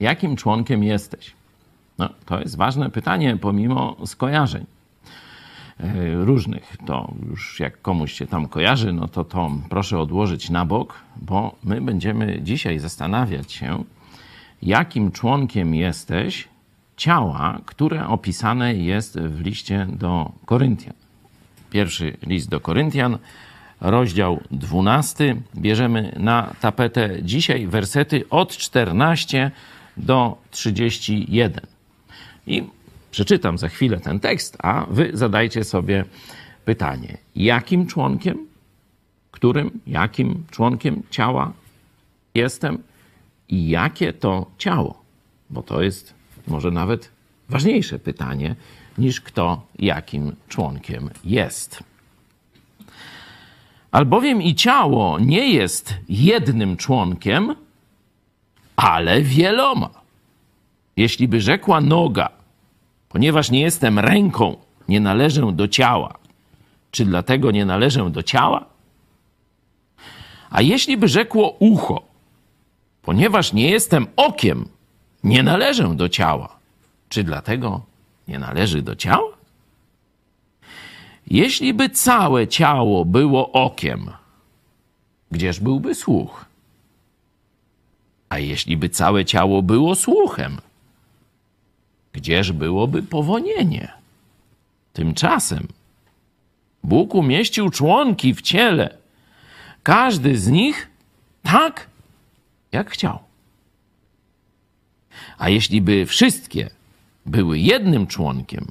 jakim członkiem jesteś? No, to jest ważne pytanie, pomimo skojarzeń e, różnych. To już jak komuś się tam kojarzy, no to to proszę odłożyć na bok, bo my będziemy dzisiaj zastanawiać się, jakim członkiem jesteś ciała, które opisane jest w liście do Koryntian. Pierwszy list do Koryntian, rozdział 12. Bierzemy na tapetę dzisiaj wersety od 14 do 31. I przeczytam za chwilę ten tekst, a wy zadajcie sobie pytanie: jakim członkiem, którym, jakim członkiem ciała jestem i jakie to ciało? Bo to jest może nawet ważniejsze pytanie niż kto jakim członkiem jest. Albowiem i ciało nie jest jednym członkiem, ale wieloma. Jeśli by rzekła noga, ponieważ nie jestem ręką, nie należę do ciała, czy dlatego nie należę do ciała? A jeśli by rzekło ucho, ponieważ nie jestem okiem, nie należę do ciała, czy dlatego nie należy do ciała? Jeśli by całe ciało było okiem, gdzież byłby słuch? A jeśli by całe ciało było słuchem, gdzież byłoby powonienie? Tymczasem Bóg umieścił członki w ciele, każdy z nich tak, jak chciał. A jeśli by wszystkie były jednym członkiem,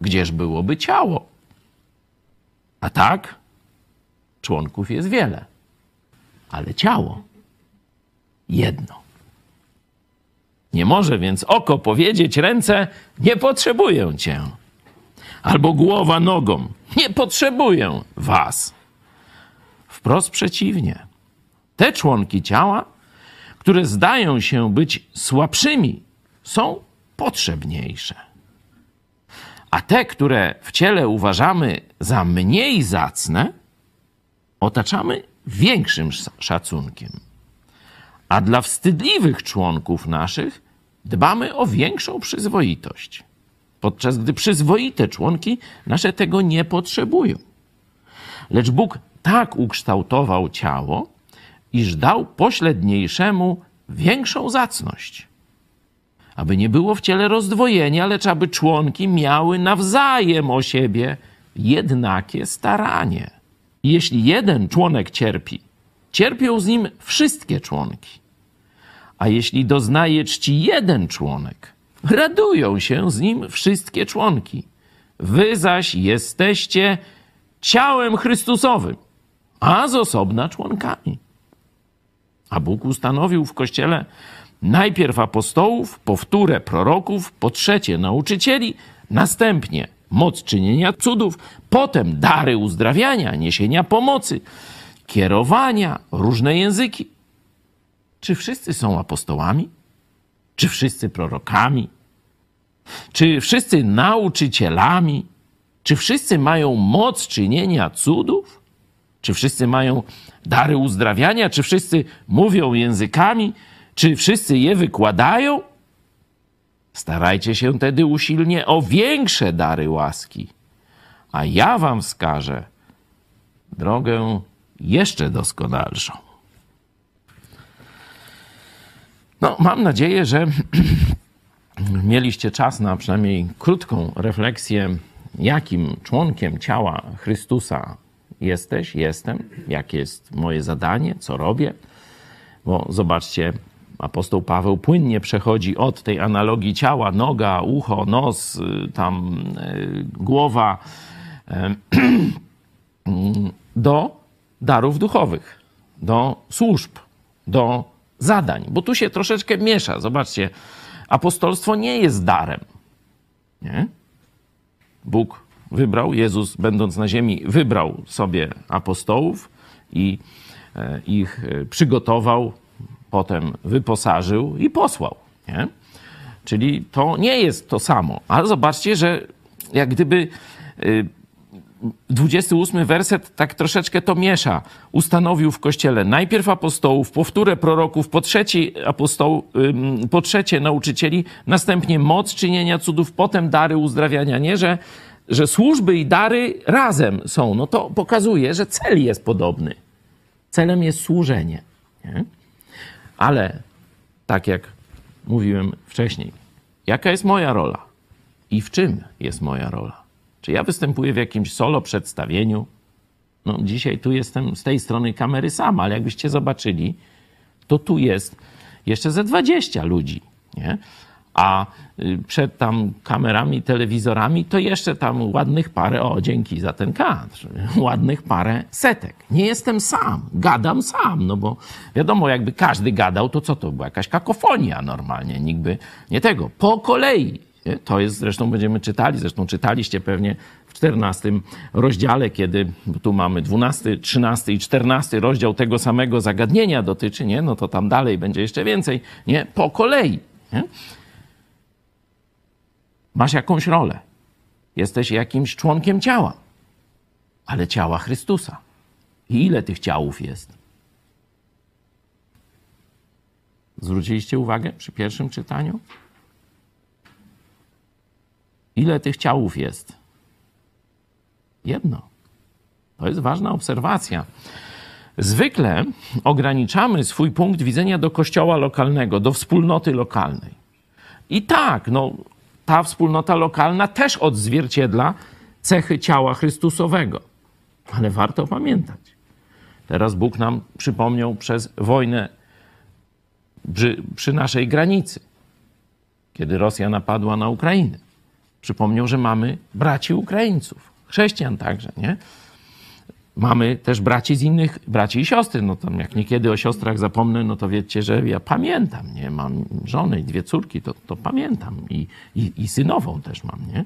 gdzież byłoby ciało? A tak, członków jest wiele, ale ciało jedno. Nie może więc oko powiedzieć ręce: Nie potrzebuję cię. Albo głowa nogą: Nie potrzebuję was. Wprost przeciwnie. Te członki ciała, które zdają się być słabszymi, są potrzebniejsze. A te, które w ciele uważamy za mniej zacne, otaczamy większym szacunkiem. A dla wstydliwych członków naszych dbamy o większą przyzwoitość, podczas gdy przyzwoite członki nasze tego nie potrzebują. Lecz Bóg tak ukształtował ciało, iż dał pośredniejszemu większą zacność. Aby nie było w ciele rozdwojenia, lecz aby członki miały nawzajem o siebie jednakie staranie. Jeśli jeden członek cierpi, cierpią z nim wszystkie członki. A jeśli doznaje czci jeden członek, radują się z nim wszystkie członki. Wy zaś jesteście ciałem Chrystusowym, a z osobna członkami. A Bóg ustanowił w Kościele najpierw apostołów, po wtórę proroków, po trzecie nauczycieli, następnie moc czynienia cudów, potem dary uzdrawiania, niesienia pomocy, kierowania, różne języki. Czy wszyscy są apostołami? Czy wszyscy prorokami? Czy wszyscy nauczycielami? Czy wszyscy mają moc czynienia cudów? Czy wszyscy mają dary uzdrawiania? Czy wszyscy mówią językami? Czy wszyscy je wykładają? Starajcie się tedy usilnie o większe dary łaski, a ja wam wskażę drogę jeszcze doskonalszą. No, mam nadzieję, że mieliście czas na przynajmniej krótką refleksję, jakim członkiem ciała Chrystusa jesteś, jestem, jakie jest moje zadanie, co robię. Bo zobaczcie, apostoł Paweł płynnie przechodzi od tej analogii ciała, noga, ucho, nos, y, tam y, głowa, do darów duchowych, do służb, do zadań, bo tu się troszeczkę miesza. Zobaczcie, apostolstwo nie jest darem. Nie? Bóg wybrał, Jezus będąc na ziemi, wybrał sobie apostołów i e, ich e, przygotował, potem wyposażył i posłał. Nie? Czyli to nie jest to samo. Ale zobaczcie, że jak gdyby e, 28 werset tak troszeczkę to miesza. Ustanowił w kościele najpierw apostołów, powtórę proroków, po trzecie, apostoł, po trzecie nauczycieli, następnie moc czynienia cudów, potem dary uzdrawiania. Nie, że, że służby i dary razem są. No to pokazuje, że cel jest podobny. Celem jest służenie. Nie? Ale tak jak mówiłem wcześniej, jaka jest moja rola i w czym jest moja rola? Czy ja występuję w jakimś solo przedstawieniu? No, dzisiaj tu jestem z tej strony kamery sam, ale jakbyście zobaczyli, to tu jest jeszcze ze 20 ludzi, nie? A y, przed tam kamerami, telewizorami to jeszcze tam ładnych parę, o dzięki za ten kadr, ładnych parę setek. Nie jestem sam, gadam sam, no bo wiadomo, jakby każdy gadał, to co to była? Jakaś kakofonia normalnie, nikt by nie tego. Po kolei to jest, zresztą będziemy czytali, zresztą czytaliście pewnie w 14 rozdziale, kiedy tu mamy 12, 13 i 14 rozdział tego samego zagadnienia dotyczy, nie? No to tam dalej będzie jeszcze więcej, nie? Po kolei, nie? Masz jakąś rolę. Jesteś jakimś członkiem ciała, ale ciała Chrystusa. I ile tych ciałów jest? Zwróciliście uwagę przy pierwszym czytaniu? Ile tych ciałów jest? Jedno. To jest ważna obserwacja. Zwykle ograniczamy swój punkt widzenia do kościoła lokalnego, do wspólnoty lokalnej. I tak, no, ta wspólnota lokalna też odzwierciedla cechy ciała Chrystusowego. Ale warto pamiętać. Teraz Bóg nam przypomniał przez wojnę przy, przy naszej granicy, kiedy Rosja napadła na Ukrainę przypomniał, że mamy braci Ukraińców, chrześcijan także, nie? Mamy też braci z innych, braci i siostry. No tam jak niekiedy o siostrach zapomnę, no to wiecie, że ja pamiętam, nie? Mam żonę i dwie córki, to, to pamiętam. I, i, I synową też mam, nie?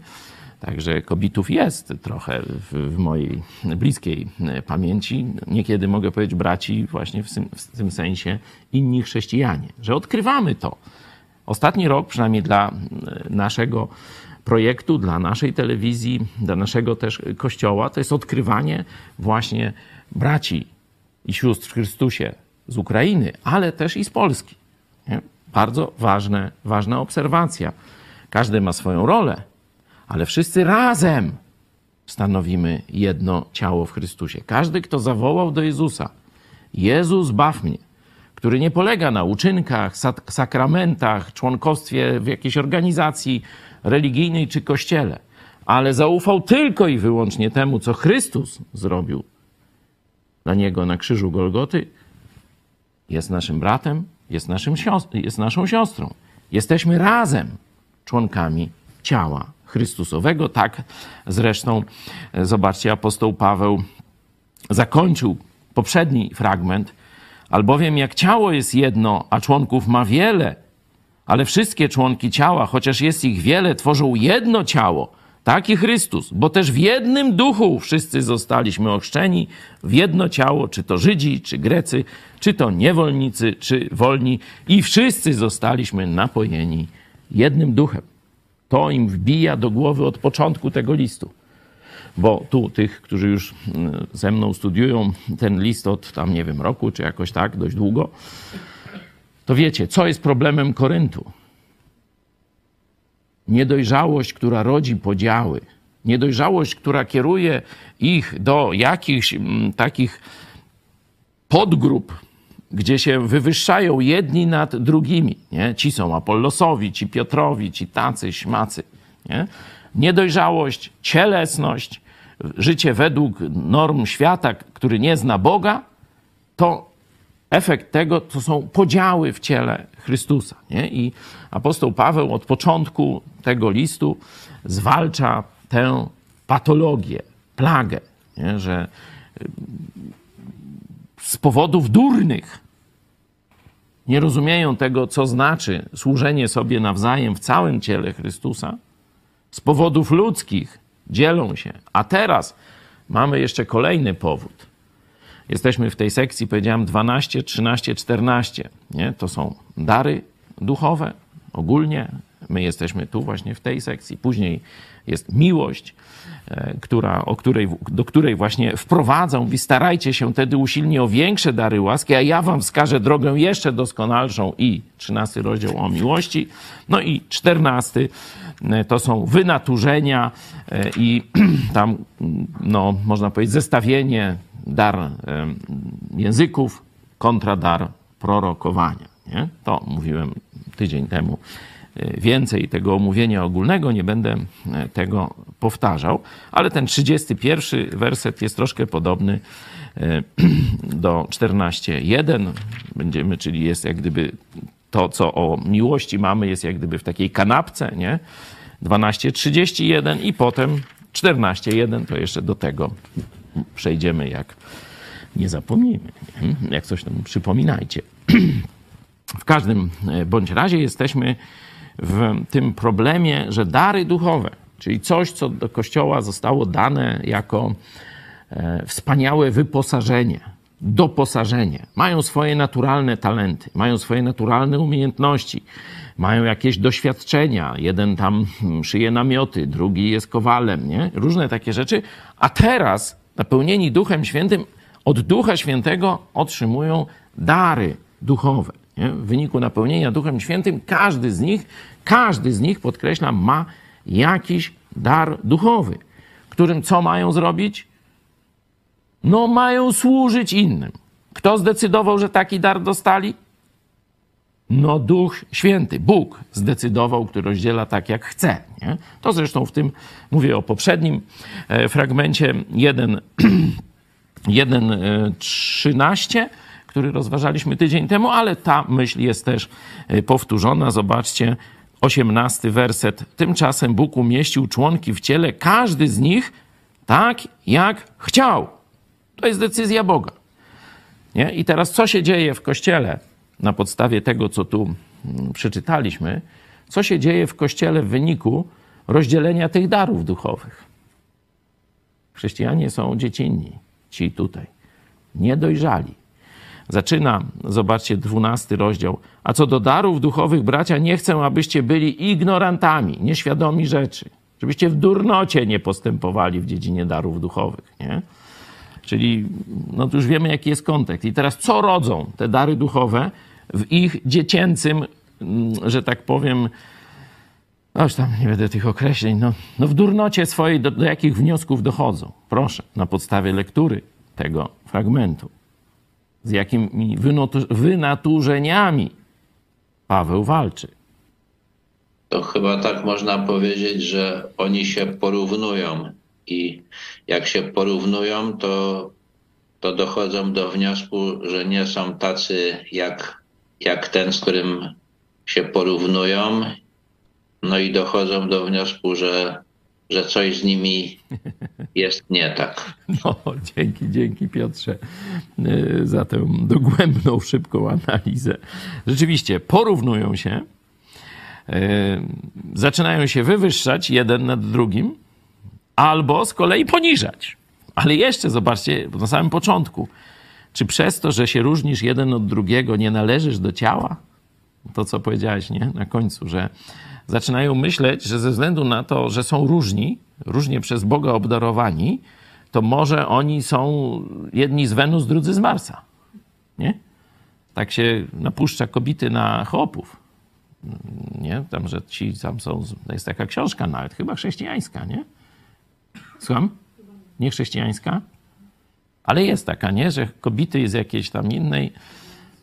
Także kobietów jest trochę w, w, mojej bliskiej pamięci. Niekiedy mogę powiedzieć braci właśnie w, w tym sensie inni chrześcijanie, że odkrywamy to. Ostatni rok, przynajmniej dla naszego projektu dla naszej telewizji, dla naszego też kościoła, to jest odkrywanie właśnie braci i sióstr w Chrystusie z Ukrainy, ale też i z Polski. Nie? Bardzo ważne, ważna obserwacja. Każdy ma swoją rolę, ale wszyscy razem stanowimy jedno ciało w Chrystusie. Każdy, kto zawołał do Jezusa, Jezus, baw mnie, który nie polega na uczynkach, sakramentach, członkostwie w jakiejś organizacji, religijnej czy kościele, ale zaufał tylko i wyłącznie temu, co Chrystus zrobił dla niego na krzyżu Golgoty, jest naszym bratem, jest, naszym jest naszą siostrą. Jesteśmy razem członkami ciała Chrystusowego. Tak zresztą, e, zobaczcie, apostoł Paweł zakończył poprzedni fragment, albowiem jak ciało jest jedno, a członków ma wiele, ale wszystkie członki ciała, chociaż jest ich wiele, tworzą jedno ciało, tak i Chrystus, bo też w jednym duchu wszyscy zostaliśmy ochrzczeni w jedno ciało, czy to Żydzi, czy Grecy, czy to niewolnicy, czy wolni, i wszyscy zostaliśmy napojeni jednym duchem. To im wbija do głowy od początku tego listu. Bo tu tych, którzy już mm, ze mną studiują ten list od tam, nie wiem, roku, czy jakoś tak, dość długo, to wiecie, co jest problemem Koryntu? Niedojrzałość, która rodzi podziały, niedojrzałość, która kieruje ich do jakichś m, mm, takich podgrup, gdzie się wywyższają jedni nad drugimi. Nie? Ci są Apollosowi, ci Piotrowi, ci tacy, śmacy. Nie? Niedojrzałość, cielesność, życie według norm świata, który nie zna Boga, to efekt tego to są podziały w ciele Chrystusa. Nie? I apostoł Paweł od początku tego listu zwalcza tę patologię, plagę, nie? że y, z powodów durnych nie rozumieją tego, co znaczy służenie sobie nawzajem w całym ciele Chrystusa. Z powodów ludzkich dzielą się. A teraz mamy jeszcze kolejny powód Jesteśmy w tej sekcji, powiedziałem 12, 13, 14. Nie? To są dary duchowe, ogólnie My jesteśmy tu właśnie w tej sekcji. Później jest miłość, e, która, o której, do której właśnie wprowadzą. Mówi, starajcie się wtedy usilnie o większe dary łaski, a ja wam wskażę drogę jeszcze doskonalszą i trzynasty rozdział o miłości. No i czternasty e, to są wynaturzenia e, i tam, no, można powiedzieć, zestawienie dar języków kontra dar prorokowania. Nie? To mówiłem tydzień temu e, więcej tego omówienia ogólnego, nie będę e, tego powtarzał, ale ten 31 werset jest troszkę podobny e, do 14.1. Będziemy, czyli jest jak gdyby to, co o miłości mamy, jest jak gdyby w takiej kanapce, nie? 12.31 i potem 14.1, to jeszcze do tego przejdziemy, jak nie zapomnimy. Nie? Jak coś tam przypominajcie. W każdym e, bądź razie jesteśmy w tym problemie, że dary duchowe, czyli coś, co do Kościoła zostało dane jako e, wspaniałe wyposażenie, doposażenie, mają swoje naturalne talenty, mają swoje naturalne umiejętności, mają jakieś doświadczenia. Jeden tam hmm, szyje namioty, drugi jest kowalem, nie? Różne takie rzeczy. A teraz, napełnieni Duchem Świętym, od Ducha Świętego otrzymują dary duchowe. Nie? W wyniku napełnienia Duchem Świętym każdy z nich, każdy z nich, podkreślam, ma jakiś dar duchowy, którym co mają zrobić? No, mają służyć innym. Kto zdecydował, że taki dar dostali? No, Duch Święty, Bóg zdecydował, który rozdziela tak, jak chce. Nie? To zresztą w tym mówię o poprzednim e, fragmencie 1.13 który rozważaliśmy tydzień temu, ale ta myśl jest też e, powtórzona. Zobaczcie, osiemnasty werset. Tymczasem Bóg umieścił członki w ciele, każdy z nich tak, jak chciał. To jest decyzja Boga. Nie? I teraz co się dzieje w Kościele na podstawie tego, co tu mm, przeczytaliśmy? Co się dzieje w Kościele w wyniku rozdzielenia tych darów duchowych? Chrześcijanie są dziecinni, ci tutaj, niedojrzali Zaczyna, zobaczcie, dwunasty rozdział. A co do darów duchowych, bracia, nie chcę, abyście byli ignorantami, nieświadomi rzeczy. Żebyście w durnocie nie postępowali w dziedzinie darów duchowych, nie? Czyli, no to już wiemy, jaki jest kontekst. I teraz, co rodzą te dary duchowe w ich dziecięcym, mm, że tak powiem, Aż tam nie będę tych określeń. No, no w durnocie swojej do, do jakich wniosków dochodzą? Proszę, na podstawie lektury tego fragmentu z jakimi wynaturzeniami Paweł walczy. To chyba tak można powiedzieć, że oni się porównują i jak się porównują, to, to dochodzą do wniosku, że nie są tacy jak, jak ten, z którym się porównują. No i dochodzą do wniosku, że że coś z nimi jest nie tak. No, dzięki, dzięki Piotrze y, za tę dogłębną, szybką analizę. Rzeczywiście, porównują się, y, zaczynają się wywyższać jeden nad drugim, albo z kolei poniżać. Ale jeszcze zobaczcie, na samym początku, czy przez to, że się różnisz jeden od drugiego, nie należysz do ciała? To, co powiedziałeś, nie? Na końcu, że zaczynają myśleć, że ze względu na to, że są różni, różnie przez Boga obdarowani, to może oni są jedni z Wenus, drudzy z Marsa. Nie? Tak się napuszcza kobiety na chłopów. Nie? Tam, że ci tam są, jest taka książka nawet, chyba chrześcijańska, nie? Słucham? Nie chrześcijańska? Ale jest taka, nie? Że kobiety z jakiejś tam innej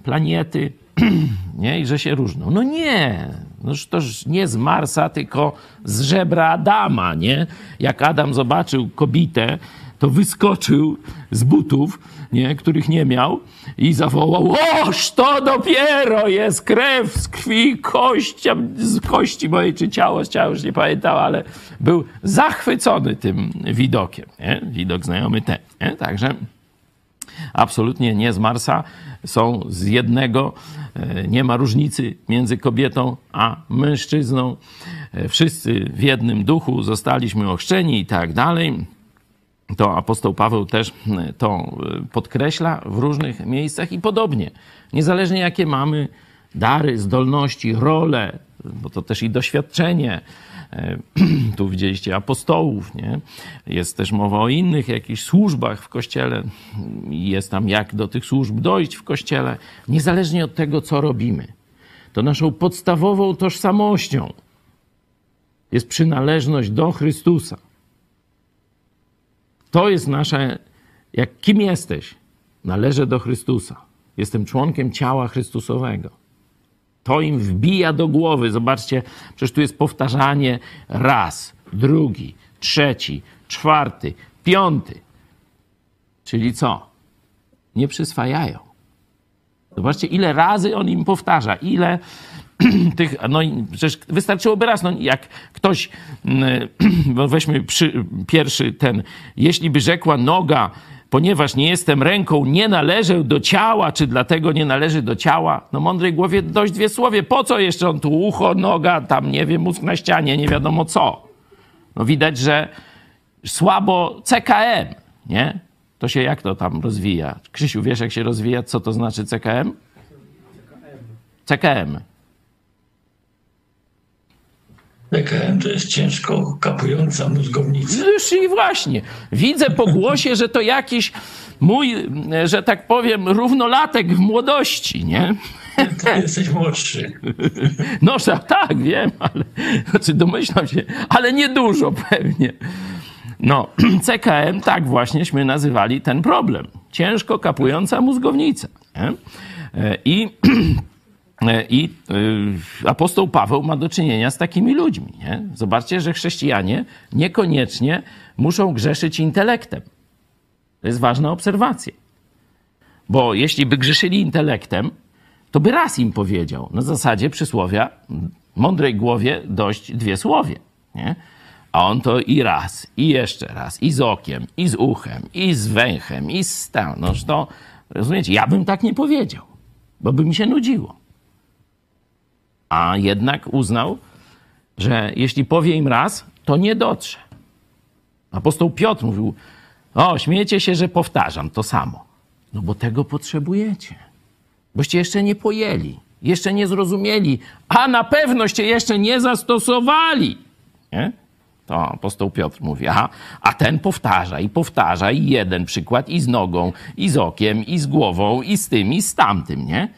planety nie? I że się różnią. No nie, no to nie z Marsa, tylko z żebra Adama, nie? Jak Adam zobaczył kobietę, to wyskoczył z butów, nie? których nie miał i zawołał, oż to dopiero jest krew z krwi, kość, z kości mojej, czy ciało, z ciała już nie pamiętał, ale był zachwycony tym widokiem, nie? Widok znajomy ten, nie? Także absolutnie nie z Marsa, są z jednego. E, nie ma różnicy między kobietą a mężczyzną. E, wszyscy w jednym duchu zostaliśmy ochrzczeni i tak dalej. To apostoł Paweł też e, to podkreśla w różnych miejscach i podobnie. Niezależnie jakie mamy dary, zdolności, role, bo to też i doświadczenie. E, tu widzieliście apostołów, nie? Jest też mowa o innych jakichś służbach w kościele. Jest tam jak do tych służb dojść w kościele, niezależnie od tego, co robimy. To naszą podstawową tożsamością jest przynależność do Chrystusa. To jest nasze, jak kim jesteś? Należę do Chrystusa. Jestem członkiem ciała Chrystusowego. To im wbija do głowy. Zobaczcie, przecież tu jest powtarzanie raz, drugi, trzeci, czwarty, piąty. Czyli co? Nie przyswajają. Zobaczcie, ile razy on im powtarza, ile tych, no przecież wystarczyłoby raz, no jak ktoś, mm, weźmy przy, pierwszy ten, jeśli by rzekła noga, ponieważ nie jestem ręką, nie należę do ciała, czy dlatego nie należy do ciała? No mądrej głowie dość dwie słowie. Po co jeszcze on tu ucho, noga, tam nie wiem, mózg na ścianie, nie wiadomo co. No widać, że słabo CKM, nie? To się jak to tam rozwija? Krzysiu, wiesz jak się rozwija? Co to znaczy CKM? CKM. PKM to jest ciężko kapująca mózgownica. No już i właśnie. Widzę po głosie, że to jakiś mój, że tak powiem, równolatek w młodości, nie? Ty jesteś młodszy. No tak, wiem, ale znaczy domyślam się, ale niedużo pewnie. No, CKM tak właśnieśmy nazywali ten problem. Ciężko kapująca mózgownica. Nie? I E, I e, apostoł Paweł ma do czynienia z takimi ludźmi. Nie? Zobaczcie, że chrześcijanie niekoniecznie muszą grzeszyć intelektem. To jest ważna obserwacja. Bo jeśli by grzeszyli intelektem, to by raz im powiedział. Na zasadzie przysłowia mądrej głowie dość dwie słowie. Nie? A on to i raz, i jeszcze raz, i z okiem, i z uchem, i z węchem, i z tą. Noż to, rozumiecie, ja bym tak nie powiedział, bo by mi się nudziło a jednak uznał, że jeśli powie im raz, to nie dotrze. Apostoł Piotr mówił: O, śmiejecie się, że powtarzam to samo. No bo tego potrzebujecie. Boście jeszcze nie pojęli, jeszcze nie zrozumieli, a na pewnoście jeszcze nie zastosowali. Nie? To apostoł Piotr mówi, aha, a ten powtarza i powtarza i jeden przykład i z nogą, i z okiem, i z głową, i z tym, i z tamtym, nie?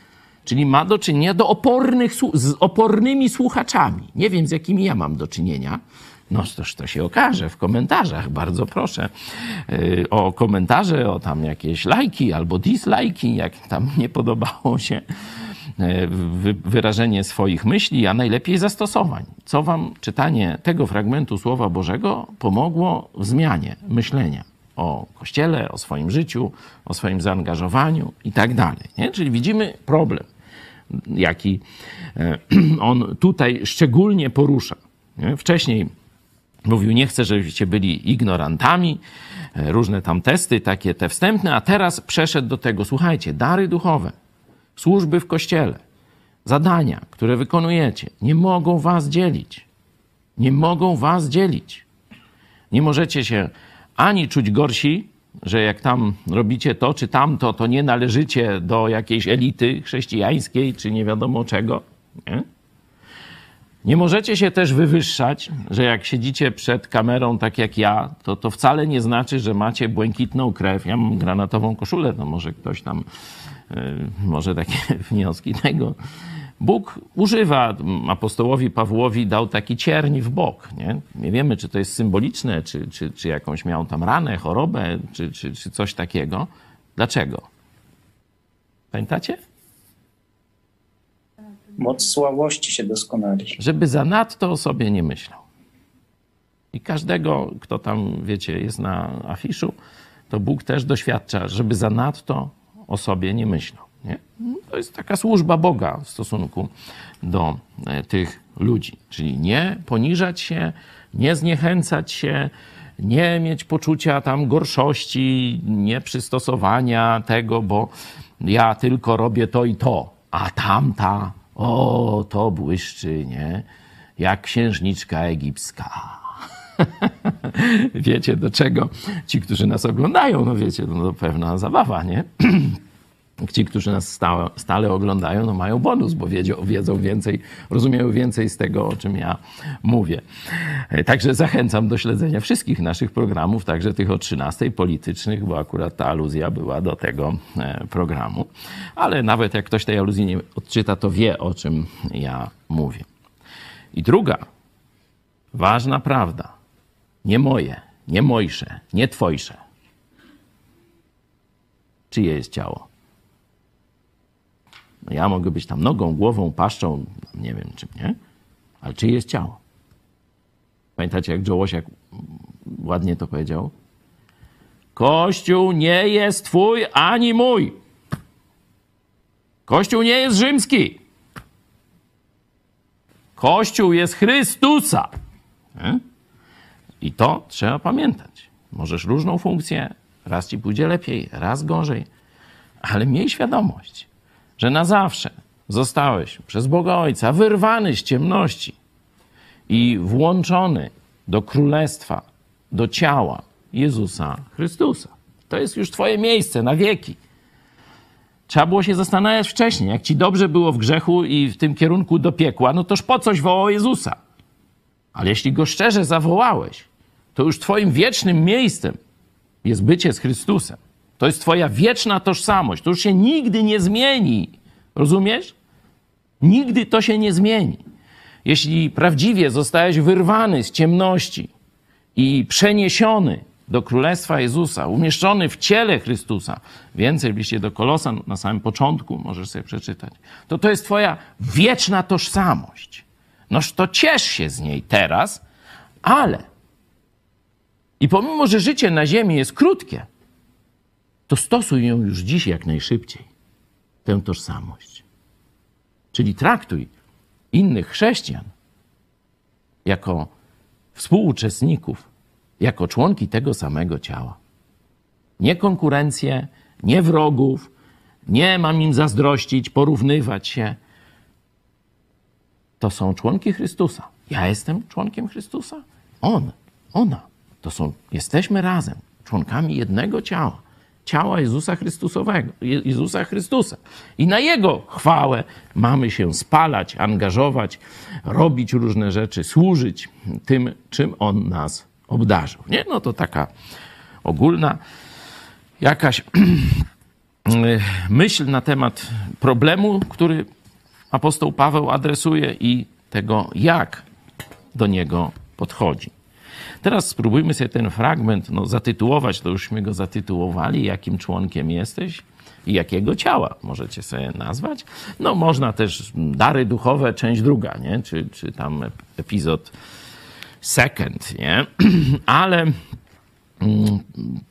Czyli ma do czynienia do opornych, z opornymi słuchaczami. Nie wiem, z jakimi ja mam do czynienia. No toż to się okaże w komentarzach. Bardzo proszę yy, o komentarze, o tam jakieś lajki albo dislajki, jak tam nie podobało się yy, wyrażenie swoich myśli, a najlepiej zastosowań. Co wam czytanie tego fragmentu Słowa Bożego pomogło w zmianie myślenia o Kościele, o swoim życiu, o swoim zaangażowaniu i tak dalej. Czyli widzimy problem jaki e, on tutaj szczególnie porusza. Wcześniej mówił, nie chcę, żebyście byli ignorantami, e, różne tam testy, takie te wstępne, a teraz przeszedł do tego, słuchajcie, dary duchowe, służby w kościele, zadania, które wykonujecie, nie mogą was dzielić. Nie mogą was dzielić. Nie możecie się ani czuć gorsi że jak tam robicie to czy tamto, to nie należycie do jakiejś elity chrześcijańskiej, czy nie wiadomo czego. Nie? Nie możecie się też wywyższać, że jak siedzicie przed kamerą tak jak ja, to to wcale nie znaczy, że macie błękitną krew. Ja mam granatową koszulę, to może ktoś tam, yy, może takie wnioski tego Bóg używa, apostołowi Pawłowi dał taki cierń w bok. Nie, nie wiemy, czy to jest symboliczne, czy, czy, czy jakąś miał tam ranę, chorobę, czy, czy, czy coś takiego. Dlaczego? Pamiętacie? Moc słabości się doskonali. Żeby zanadto o sobie nie myślał. I każdego, kto tam, wiecie, jest na afiszu, to Bóg też doświadcza, żeby zanadto o sobie nie myślał. Nie? To jest taka służba Boga w stosunku do e, tych ludzi. Czyli nie poniżać się, nie zniechęcać się, nie mieć poczucia tam gorszości, nieprzystosowania tego, bo ja tylko robię to i to, a tamta, o, to błyszczy, nie? Jak księżniczka egipska. wiecie do czego ci, którzy nas oglądają, no wiecie, no to pewna zabawa, nie? ci, którzy nas stale, stale oglądają, no mają bonus, bo wiedzą, wiedzą więcej, rozumieją więcej z tego, o czym ja mówię. E, także zachęcam do śledzenia wszystkich naszych programów, także tych o 13 politycznych, bo akurat ta aluzja była do tego e, programu. Ale nawet jak ktoś tej aluzji nie odczyta, to wie, o czym ja mówię. I druga ważna prawda, nie moje, nie mojsze, nie twojsze. Czyje jest ciało? No ja mogę być tam nogą, głową, paszczą, nie wiem czym, nie? Ale czyje jest ciało? Pamiętacie, jak Joe Łosiak ładnie to powiedział? Kościół nie jest twój ani mój. Kościół nie jest rzymski. Kościół jest Chrystusa. Nie? I to trzeba pamiętać. Możesz różną funkcję, raz ci pójdzie lepiej, raz gorzej, ale miej świadomość, że na zawsze zostałeś przez Boga Ojca wyrwany z ciemności i włączony do królestwa, do ciała Jezusa Chrystusa. To jest już Twoje miejsce na wieki. Trzeba było się zastanawiać wcześniej. Jak ci dobrze było w grzechu i w tym kierunku do piekła, no toż po coś wołał Jezusa. Ale jeśli go szczerze zawołałeś, to już Twoim wiecznym miejscem jest bycie z Chrystusem. To jest Twoja wieczna tożsamość. To już się nigdy nie zmieni. Rozumiesz? Nigdy to się nie zmieni. Jeśli prawdziwie zostałeś wyrwany z ciemności i przeniesiony do Królestwa Jezusa, umieszczony w ciele Chrystusa, więcej w liście do Kolosan na samym początku możesz sobie przeczytać, to to jest Twoja wieczna tożsamość. Noż to ciesz się z niej teraz, ale i pomimo, że życie na ziemi jest krótkie, to stosuj ją już dziś jak najszybciej, tę tożsamość. Czyli traktuj innych chrześcijan jako współuczestników, jako członki tego samego ciała. Nie konkurencję, nie wrogów, nie mam im zazdrościć, porównywać się. To są członki Chrystusa. Ja jestem członkiem Chrystusa, on, ona. To są, jesteśmy razem, członkami jednego ciała ciała Jezusa Chrystusowego, Jezusa Chrystusa. I na Jego chwałę mamy się spalać, angażować, robić różne rzeczy, służyć tym, czym On nas obdarzył. Nie? No to taka ogólna jakaś myśl na temat problemu, który apostoł Paweł adresuje i tego, jak do niego podchodzi. Teraz spróbujmy sobie ten fragment no, zatytułować, to jużśmy go zatytułowali, jakim członkiem jesteś i jakiego ciała możecie sobie nazwać. No można też dary duchowe, część druga, nie? Czy, czy tam epizod second, nie? Ale mm,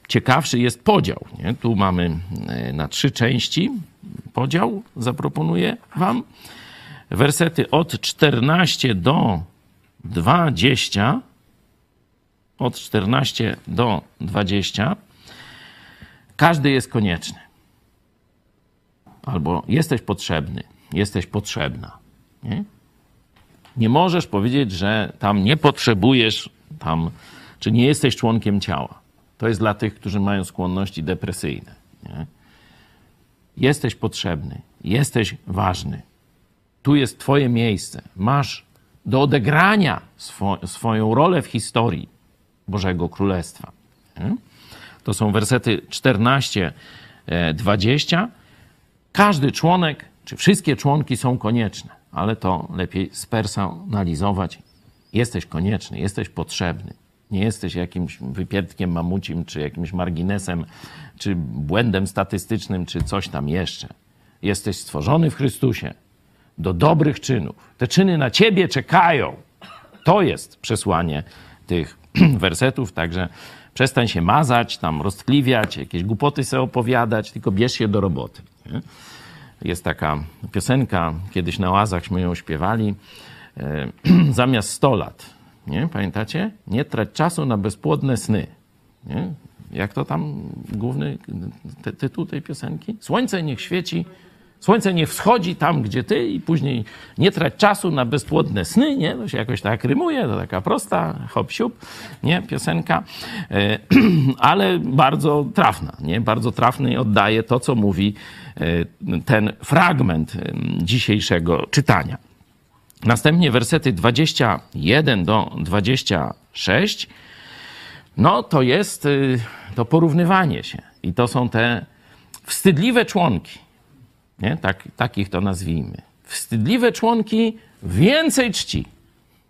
ciekawszy jest podział. Nie? Tu mamy e, na trzy części podział, zaproponuję wam. Wersety od 14 do 20 od 14 do 20, każdy jest konieczny. Albo jesteś potrzebny, jesteś potrzebna. Nie? nie możesz powiedzieć, że tam nie potrzebujesz, tam, czy nie jesteś członkiem ciała. To jest dla tych, którzy mają skłonności depresyjne. Nie? Jesteś potrzebny, jesteś ważny. Tu jest Twoje miejsce. Masz do odegrania swo swoją rolę w historii. Bożego Królestwa. To są wersety 14, 20. E, Każdy członek, czy wszystkie członki są konieczne, ale to lepiej spersonalizować. Jesteś konieczny, jesteś potrzebny. Nie jesteś jakimś wypierdkiem mamucim, czy jakimś marginesem, czy błędem statystycznym, czy coś tam jeszcze. Jesteś stworzony w Chrystusie do dobrych czynów. Te czyny na ciebie czekają. To jest przesłanie tych wersetów, także przestań się mazać, tam roztkliwiać, jakieś głupoty sobie opowiadać, tylko bierz się do roboty. Nie? Jest taka piosenka, kiedyś na łazachśmy ją śpiewali, e, zamiast 100 lat. Nie? Pamiętacie? Nie trać czasu na bezpłodne sny. Nie? Jak to tam główny ty tytuł tej piosenki? Słońce niech świeci Słońce nie wschodzi tam, gdzie ty i później nie trać czasu na bezpłodne sny, nie? To się jakoś tak rymuje, to taka prosta, hop siup, nie? Piosenka, e, ale bardzo trafna, nie? Bardzo trafny i oddaje to, co mówi e, ten fragment dzisiejszego czytania. Następnie wersety 21 do 26, no to jest y, to porównywanie się i to są te wstydliwe członki, nie? Tak, takich to nazwijmy. Wstydliwe członki więcej czci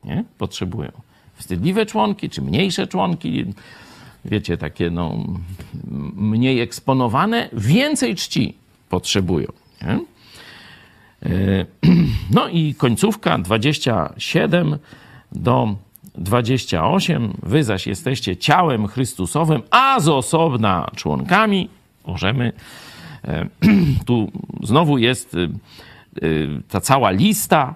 nie? potrzebują. Wstydliwe członki, czy mniejsze członki, wiecie, takie no, mniej eksponowane, więcej czci potrzebują. Nie? E, no i końcówka 27 do 28. Wy zaś jesteście ciałem Chrystusowym, a z osobna członkami. Możemy tu znowu jest y, y, ta cała lista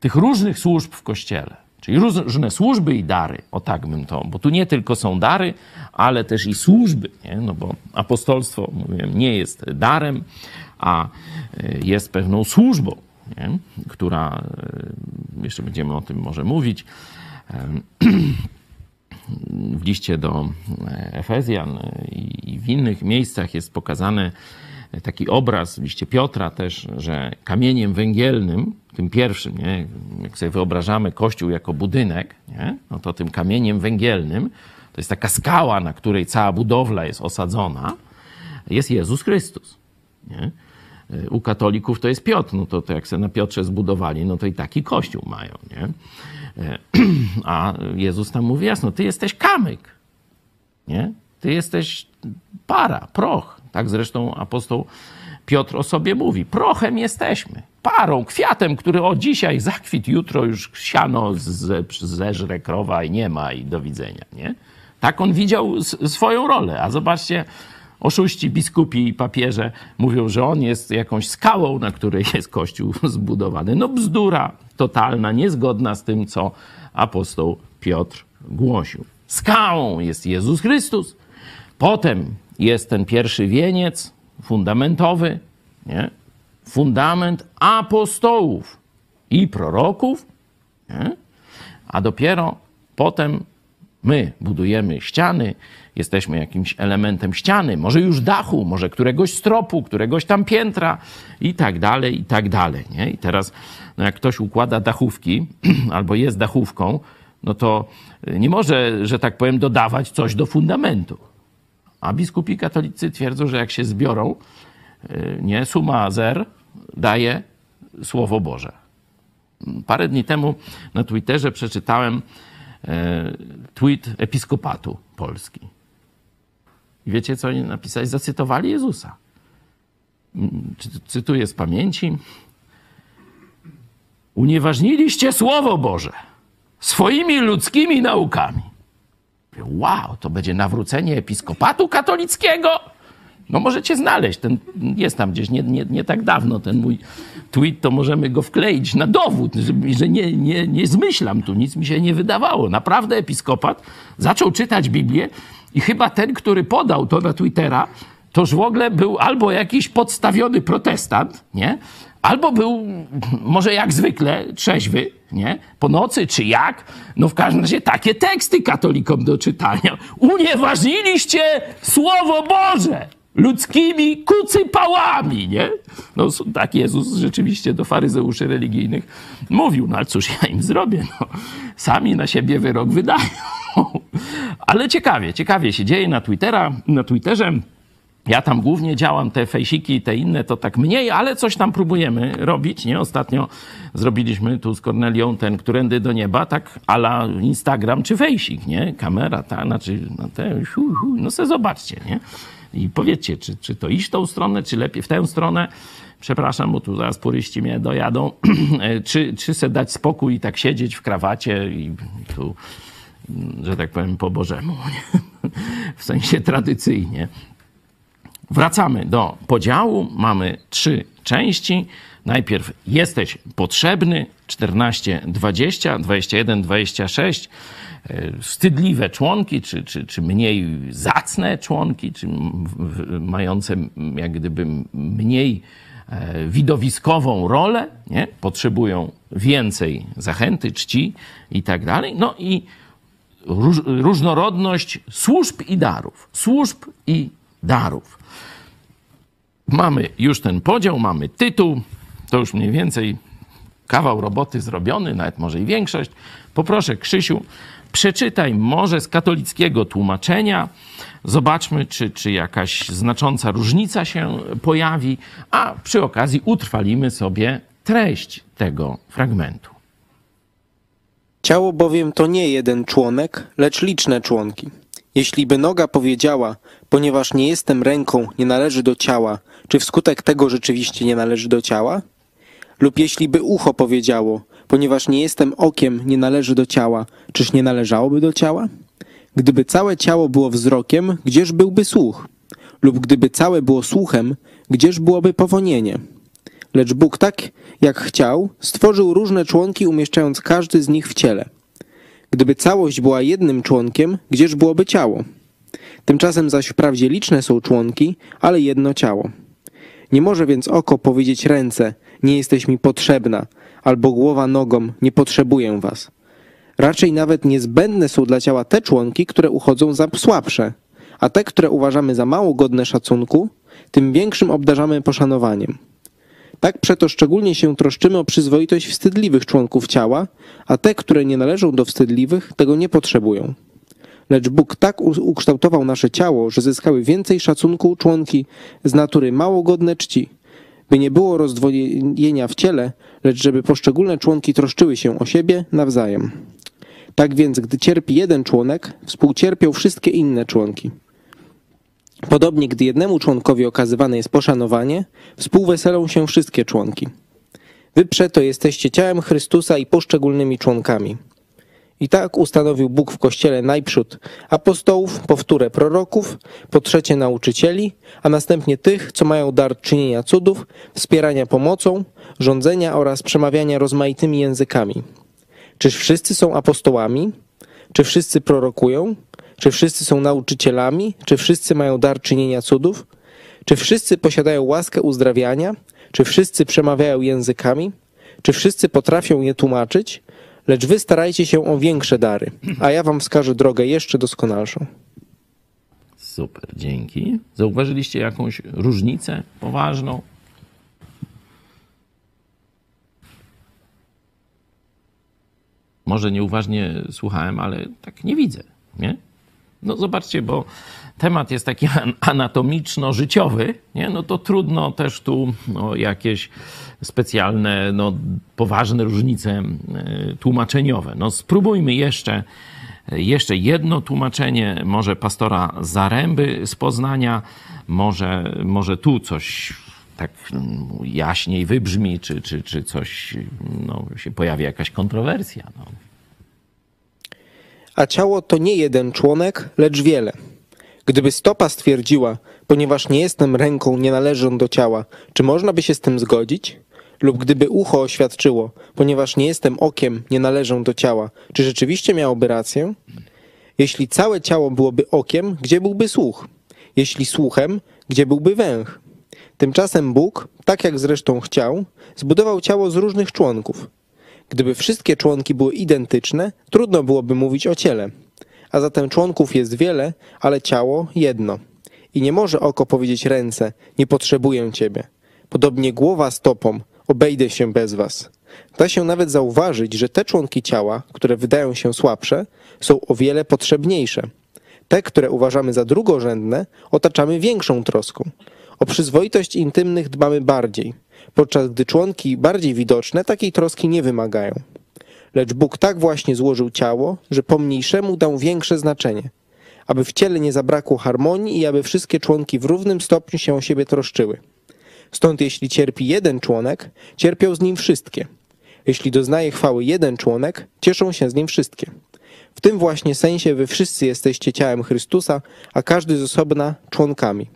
tych różnych służb w kościele. Czyli różne służby i dary, o tak bym to, bo tu nie tylko są dary, ale też i służby, nie? no bo apostolstwo, mówiłem, nie jest darem, a y, jest pewną służbą, nie? która, jeszcze będziemy o tym może mówić, w liście do Efezjan i w innych miejscach jest pokazane taki obraz liście Piotra też, że kamieniem węgielnym, tym pierwszym, nie? jak sobie wyobrażamy Kościół jako budynek, nie? no to tym kamieniem węgielnym, to jest taka skała, na której cała budowla jest osadzona, jest Jezus Chrystus. Nie? U katolików to jest Piotr, no to, to jak sobie na Piotrze zbudowali, no to i taki kościół mają. Nie? A Jezus tam mówi jasno, ty jesteś kamyk, nie? Ty jesteś para, proch. Tak zresztą apostoł Piotr o sobie mówi. Prochem jesteśmy, parą, kwiatem, który o dzisiaj zakwit, jutro już siano zeżre krowa i nie ma i do widzenia, nie? Tak on widział swoją rolę. A zobaczcie, oszuści, biskupi i papieże mówią, że on jest jakąś skałą, na której jest kościół zbudowany. No bzdura totalna, niezgodna z tym, co apostoł Piotr głosił. Skałą jest Jezus Chrystus. Potem jest ten pierwszy wieniec fundamentowy, nie? fundament apostołów i proroków, nie? a dopiero potem my budujemy ściany, jesteśmy jakimś elementem ściany, może już dachu, może któregoś stropu, któregoś tam piętra i tak dalej, i tak dalej. Nie? I teraz, no jak ktoś układa dachówki albo jest dachówką, no to nie może, że tak powiem, dodawać coś do fundamentu. A biskupi katolicy twierdzą, że jak się zbiorą, y, nie, suma zer daje Słowo Boże. Parę dni temu na Twitterze przeczytałem e, tweet episkopatu Polski. I wiecie, co oni napisali? Zacytowali Jezusa. Cytuję z pamięci. Unieważniliście Słowo Boże swoimi ludzkimi naukami. Wow, to będzie nawrócenie episkopatu katolickiego? No możecie znaleźć, ten jest tam gdzieś nie, nie, nie tak dawno ten mój tweet, to możemy go wkleić na dowód, że, nie, nie, nie zmyślam tu, nic mi się nie wydawało. Naprawdę episkopat zaczął czytać Biblię i chyba ten, który podał to na Twittera, toż w ogóle był albo jakiś podstawiony protestant, nie? Albo był, może jak zwykle, trzeźwy, nie? Po nocy, czy jak? No w każdym razie takie teksty katolikom do czytania. Unieważniliście Słowo Boże! ludzkimi kucypałami, nie? No tak Jezus rzeczywiście do faryzeuszy religijnych mówił, no ale cóż ja im zrobię, no. Sami na siebie wyrok wydają. Ale ciekawie, ciekawie się dzieje na Twittera, na Twitterze. Ja tam głównie działam, te fejsiki i te inne to tak mniej, ale coś tam próbujemy robić, nie? Ostatnio zrobiliśmy tu z Kornelią ten Którędy do Nieba, tak ala Instagram czy fejsik, nie? Kamera, ta, znaczy, no te, hu, hu, no se zobaczcie, nie? I powiedzcie, czy, czy to iść tą stronę, czy lepiej w tę stronę. Przepraszam, bo tu zaraz puryści mnie dojadą. czy, czy se dać spokój i tak siedzieć w krawacie i tu, że tak powiem, po Bożemu. Nie? w sensie tradycyjnie. Wracamy do podziału. Mamy trzy części. Najpierw jesteś potrzebny 14, 20, 21, 26. Wstydliwe członki, czy, czy, czy mniej zacne członki, czy mające jak gdyby mniej e, widowiskową rolę, nie? potrzebują więcej zachęty, czci i tak dalej. No i róż, różnorodność służb i darów. Służb i darów. Mamy już ten podział, mamy tytuł, to już mniej więcej kawał roboty zrobiony, nawet może i większość. Poproszę Krzysiu, przeczytaj może z katolickiego tłumaczenia. Zobaczmy, czy, czy jakaś znacząca różnica się pojawi, a przy okazji utrwalimy sobie treść tego fragmentu. Ciało bowiem to nie jeden członek, lecz liczne członki. Jeśli by noga powiedziała, ponieważ nie jestem ręką, nie należy do ciała, czy wskutek tego rzeczywiście nie należy do ciała? Lub jeśli by ucho powiedziało, ponieważ nie jestem okiem, nie należy do ciała, czyż nie należałoby do ciała? Gdyby całe ciało było wzrokiem, gdzież byłby słuch? Lub gdyby całe było słuchem, gdzież byłoby powonienie? Lecz Bóg tak, jak chciał, stworzył różne członki, umieszczając każdy z nich w ciele. Gdyby całość była jednym członkiem, gdzież byłoby ciało? Tymczasem zaś wprawdzie liczne są członki, ale jedno ciało. Nie może więc oko powiedzieć ręce, nie jesteś mi potrzebna, albo głowa nogom, nie potrzebuję was. Raczej nawet niezbędne są dla ciała te członki, które uchodzą za słabsze, a te, które uważamy za mało godne szacunku, tym większym obdarzamy poszanowaniem. Tak przeto szczególnie się troszczymy o przyzwoitość wstydliwych członków ciała, a te, które nie należą do wstydliwych, tego nie potrzebują. Lecz Bóg tak ukształtował nasze ciało, że zyskały więcej szacunku członki z natury mało godne czci, by nie było rozdwojenia w ciele, lecz żeby poszczególne członki troszczyły się o siebie nawzajem. Tak więc, gdy cierpi jeden członek, współcierpią wszystkie inne członki. Podobnie, gdy jednemu członkowi okazywane jest poszanowanie, współweselą się wszystkie członki. Wy przeto jesteście ciałem Chrystusa i poszczególnymi członkami. I tak ustanowił Bóg w Kościele najprzód apostołów, powtórę proroków, po trzecie nauczycieli, a następnie tych, co mają dar czynienia cudów, wspierania pomocą, rządzenia oraz przemawiania rozmaitymi językami. Czyż wszyscy są apostołami? Czy wszyscy prorokują? Czy wszyscy są nauczycielami? Czy wszyscy mają dar czynienia cudów? Czy wszyscy posiadają łaskę uzdrawiania? Czy wszyscy przemawiają językami? Czy wszyscy potrafią je tłumaczyć? Lecz wy starajcie się o większe dary, a ja wam wskażę drogę jeszcze doskonalszą. Super, dzięki. Zauważyliście jakąś różnicę poważną? Może nieuważnie słuchałem, ale tak nie widzę, nie? No zobaczcie, bo temat jest taki anatomiczno-życiowy, nie? no to trudno też tu no, jakieś specjalne, no, poważne różnice e, tłumaczeniowe. No spróbujmy jeszcze, jeszcze jedno tłumaczenie, może pastora Zaręby z Poznania, może, może tu coś tak jaśniej wybrzmi, czy, czy, czy coś, no, się pojawi jakaś kontrowersja. No a ciało to nie jeden członek, lecz wiele. Gdyby stopa stwierdziła, ponieważ nie jestem ręką, nie należę do ciała, czy można by się z tym zgodzić? Lub gdyby ucho oświadczyło, ponieważ nie jestem okiem, nie należę do ciała, czy rzeczywiście miałoby rację? Jeśli całe ciało byłoby okiem, gdzie byłby słuch? Jeśli słuchem, gdzie byłby węch? Tymczasem Bóg, tak jak zresztą chciał, zbudował ciało z różnych członków. Gdyby wszystkie członki były identyczne, trudno byłoby mówić o ciele. A zatem członków jest wiele, ale ciało jedno. I nie może oko powiedzieć ręce, nie potrzebuję ciebie. Podobnie głowa stopą, obejdę się bez was. Da się nawet zauważyć, że te członki ciała, które wydają się słabsze, są o wiele potrzebniejsze. Te, które uważamy za drugorzędne, otaczamy większą troską. O przyzwoitość intymnych dbamy bardziej podczas gdy członki bardziej widoczne takiej troski nie wymagają. Lecz Bóg tak właśnie złożył ciało, że pomniejszemu dał większe znaczenie, aby w ciele nie zabrakło harmonii i aby wszystkie członki w równym stopniu się o siebie troszczyły. Stąd jeśli cierpi jeden członek, cierpią z nim wszystkie. Jeśli doznaje chwały jeden członek, cieszą się z nim wszystkie. W tym właśnie sensie wy wszyscy jesteście ciałem Chrystusa, a każdy z osobna członkami.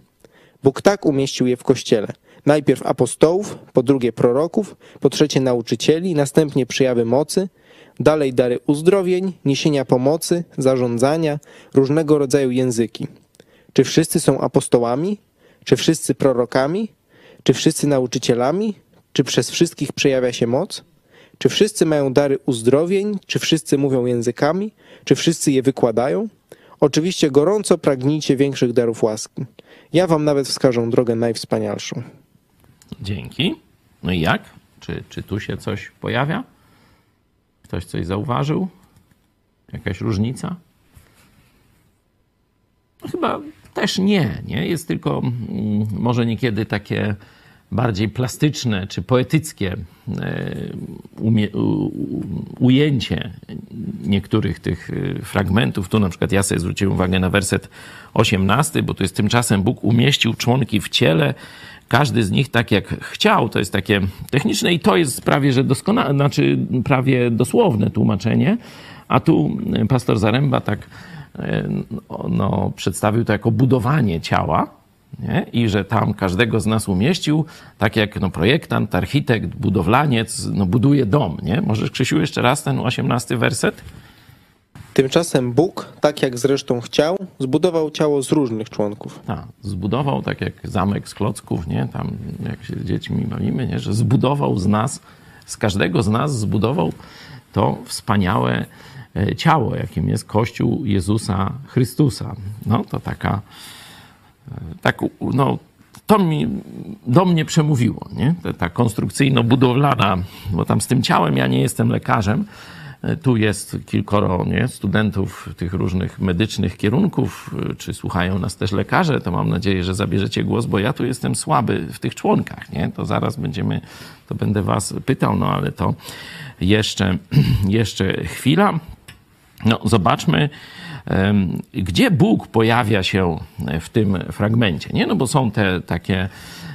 Bóg tak umieścił je w Kościele – Najpierw apostołów, po drugie proroków, po trzecie nauczycieli, następnie przyjawy mocy, dalej dary uzdrowień, niesienia pomocy, zarządzania, różnego rodzaju języki. Czy wszyscy są apostołami? Czy wszyscy prorokami? Czy wszyscy nauczycielami? Czy przez wszystkich przejawia się moc? Czy wszyscy mają dary uzdrowień? Czy wszyscy mówią językami? Czy wszyscy je wykładają? Oczywiście gorąco pragnijcie większych darów łaski. Ja wam nawet wskażę drogę najwspanialszą. Dzięki. No i jak? Czy, czy tu się coś pojawia? Ktoś coś zauważył? Jakaś różnica? No chyba też nie, nie. Jest tylko mm, może niekiedy takie bardziej plastyczne czy poetyckie e, ujęcie niektórych tych e, fragmentów. Tu na przykład ja sobie zwróciłem uwagę na werset 18, bo tu jest tymczasem Bóg umieścił członki w ciele, każdy z nich tak jak chciał. To jest takie techniczne i to jest prawie, że doskonałe, znaczy prawie dosłowne tłumaczenie. A tu pastor Zaręba tak no, przedstawił to jako budowanie ciała, nie? i że tam każdego z nas umieścił, tak jak no, projektant, architekt, budowlaniec no, buduje dom. Nie? Możesz, Krzysiu, jeszcze raz ten osiemnasty werset? Tymczasem Bóg, tak jak zresztą chciał, zbudował ciało z różnych członków. Tak, zbudował tak jak zamek z klocków, nie? Tam jak się z dziećmi bawimy, nie? Że zbudował z nas, z każdego z nas zbudował to wspaniałe ciało, jakim jest Kościół Jezusa Chrystusa. No to taka, e, tak, no, to mi, do mnie przemówiło, nie? Ta konstrukcyjno-budowlana, bo tam z tym ciałem ja nie jestem lekarzem, tu jest kilkoro nie, studentów tych różnych medycznych kierunków, czy słuchają nas też lekarze, to mam nadzieję, że zabierzecie głos, bo ja tu jestem słaby w tych członkach, nie? To zaraz będziemy, to będę was pytał, no ale to jeszcze, jeszcze chwila. No, zobaczmy, gdzie Bóg pojawia się w tym fragmencie. Nie? No bo są te takie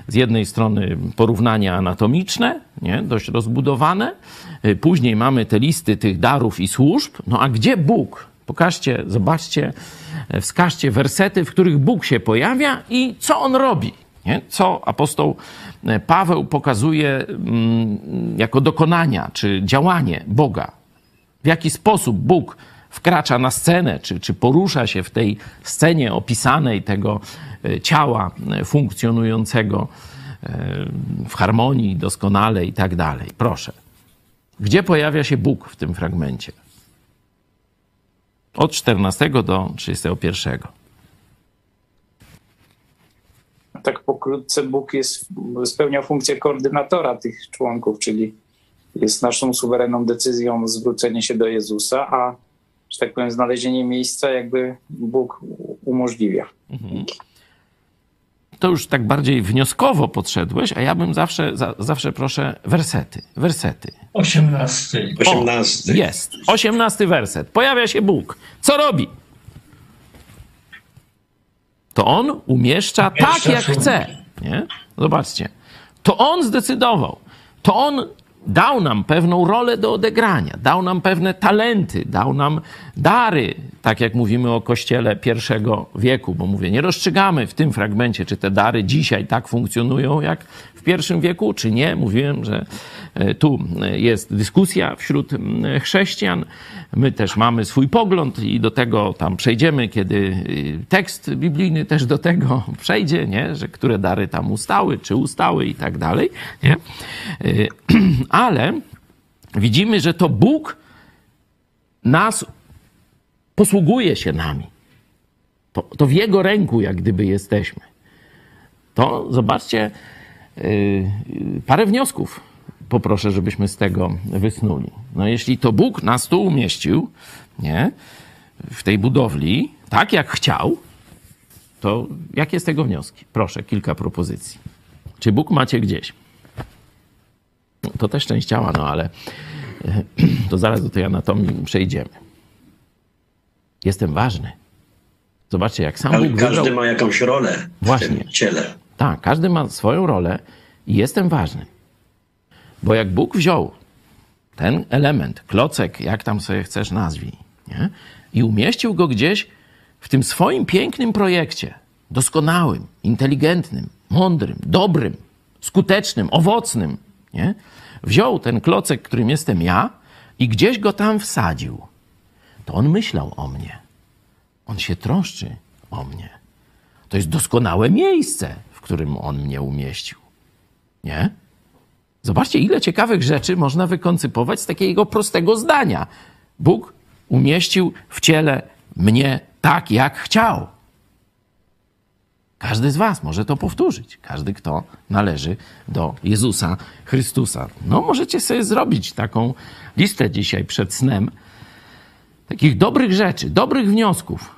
z jednej strony porównania anatomiczne, nie? dość rozbudowane, y, później mamy te listy tych darów i służb, no a gdzie Bóg? Pokażcie, zobaczcie, e, wskażcie wersety, w których Bóg się pojawia i co On robi. Nie? Co apostoł e, Paweł pokazuje mm, jako dokonania czy działanie Boga. W jaki sposób Bóg wkracza na scenę, czy, czy porusza się w tej scenie opisanej tego e, ciała e, funkcjonującego e, w harmonii doskonale i tak dalej. Proszę. Gdzie pojawia się Bóg w tym fragmencie? Od 14 do 31. Tak pokrótce Bóg jest, spełnia funkcję koordynatora tych członków, czyli jest naszą suwerenną decyzją zwrócenie się do Jezusa, a że tak powiem, znalezienie miejsca jakby Bóg umożliwia. Mhm. To już tak bardziej wnioskowo podszedłeś, a ja bym zawsze, za, zawsze proszę wersety, wersety. Osiemnasty. Osiemnasty. Jest. Osiemnasty werset. Pojawia się Bóg. Co robi? To on umieszcza tak, jak chce. Nie? Zobaczcie. To on zdecydował. To on dał nam pewną rolę do odegrania, dał nam pewne talenty, dał nam dary, tak jak mówimy o kościele pierwszego wieku, bo mówię, nie rozstrzygamy w tym fragmencie, czy te dary dzisiaj tak funkcjonują jak w pierwszym wieku, czy nie. Mówiłem, że e, tu jest dyskusja wśród chrześcijan. My też mamy swój pogląd i do tego tam przejdziemy, kiedy y, tekst biblijny też do tego przejdzie, nie? że które dary tam ustały, czy ustały i tak dalej. Nie? Y, ale widzimy, że to Bóg nas posługuje się nami. To, to w Jego ręku, jak gdyby jesteśmy. To zobaczcie, yy, parę wniosków poproszę, żebyśmy z tego wysnuli. No jeśli to Bóg nas tu umieścił, nie, w tej budowli, tak jak chciał, to jakie z tego wnioski? Proszę, kilka propozycji. Czy Bóg macie gdzieś? No, to też część ciała, no ale to zaraz do tej anatomii przejdziemy. Jestem ważny. Zobaczcie, jak sam Ale Bóg każdy wybrał... ma jakąś rolę Właśnie. w tym ciele. Tak, każdy ma swoją rolę i jestem ważny. Bo jak Bóg wziął ten element, klocek, jak tam sobie chcesz nazwij, nie? i umieścił go gdzieś w tym swoim pięknym projekcie, doskonałym, inteligentnym, mądrym, dobrym, skutecznym, owocnym, nie? wziął ten klocek, którym jestem ja, i gdzieś go tam wsadził, to on myślał o mnie. On się troszczy o mnie. To jest doskonałe miejsce, w którym on mnie umieścił. Nie? Zobaczcie, ile ciekawych rzeczy można wykoncypować z takiego prostego zdania. Bóg umieścił w ciele mnie tak, jak chciał. Każdy z Was może to powtórzyć. Każdy, kto należy do Jezusa Chrystusa. No, możecie sobie zrobić taką listę dzisiaj przed snem takich dobrych rzeczy, dobrych wniosków.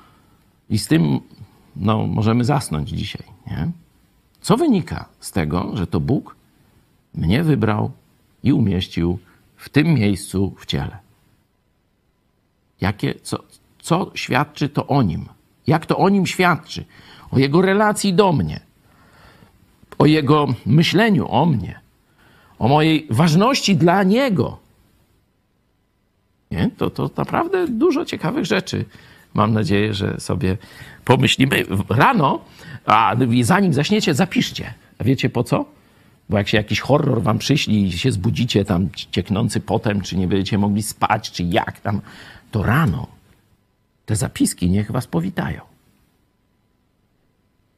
I z tym no, możemy zasnąć dzisiaj. Nie? Co wynika z tego, że to Bóg mnie wybrał i umieścił w tym miejscu w ciele? Jakie, co, co świadczy to o nim? Jak to o nim świadczy? O jego relacji do mnie, o jego myśleniu o mnie, o mojej ważności dla niego. Nie? To, to naprawdę dużo ciekawych rzeczy. Mam nadzieję, że sobie pomyślimy rano, a zanim zaśniecie, zapiszcie. A wiecie po co? Bo jak się jakiś horror wam przyśli i się zbudzicie tam cieknący potem, czy nie będziecie mogli spać, czy jak tam, to rano te zapiski niech was powitają.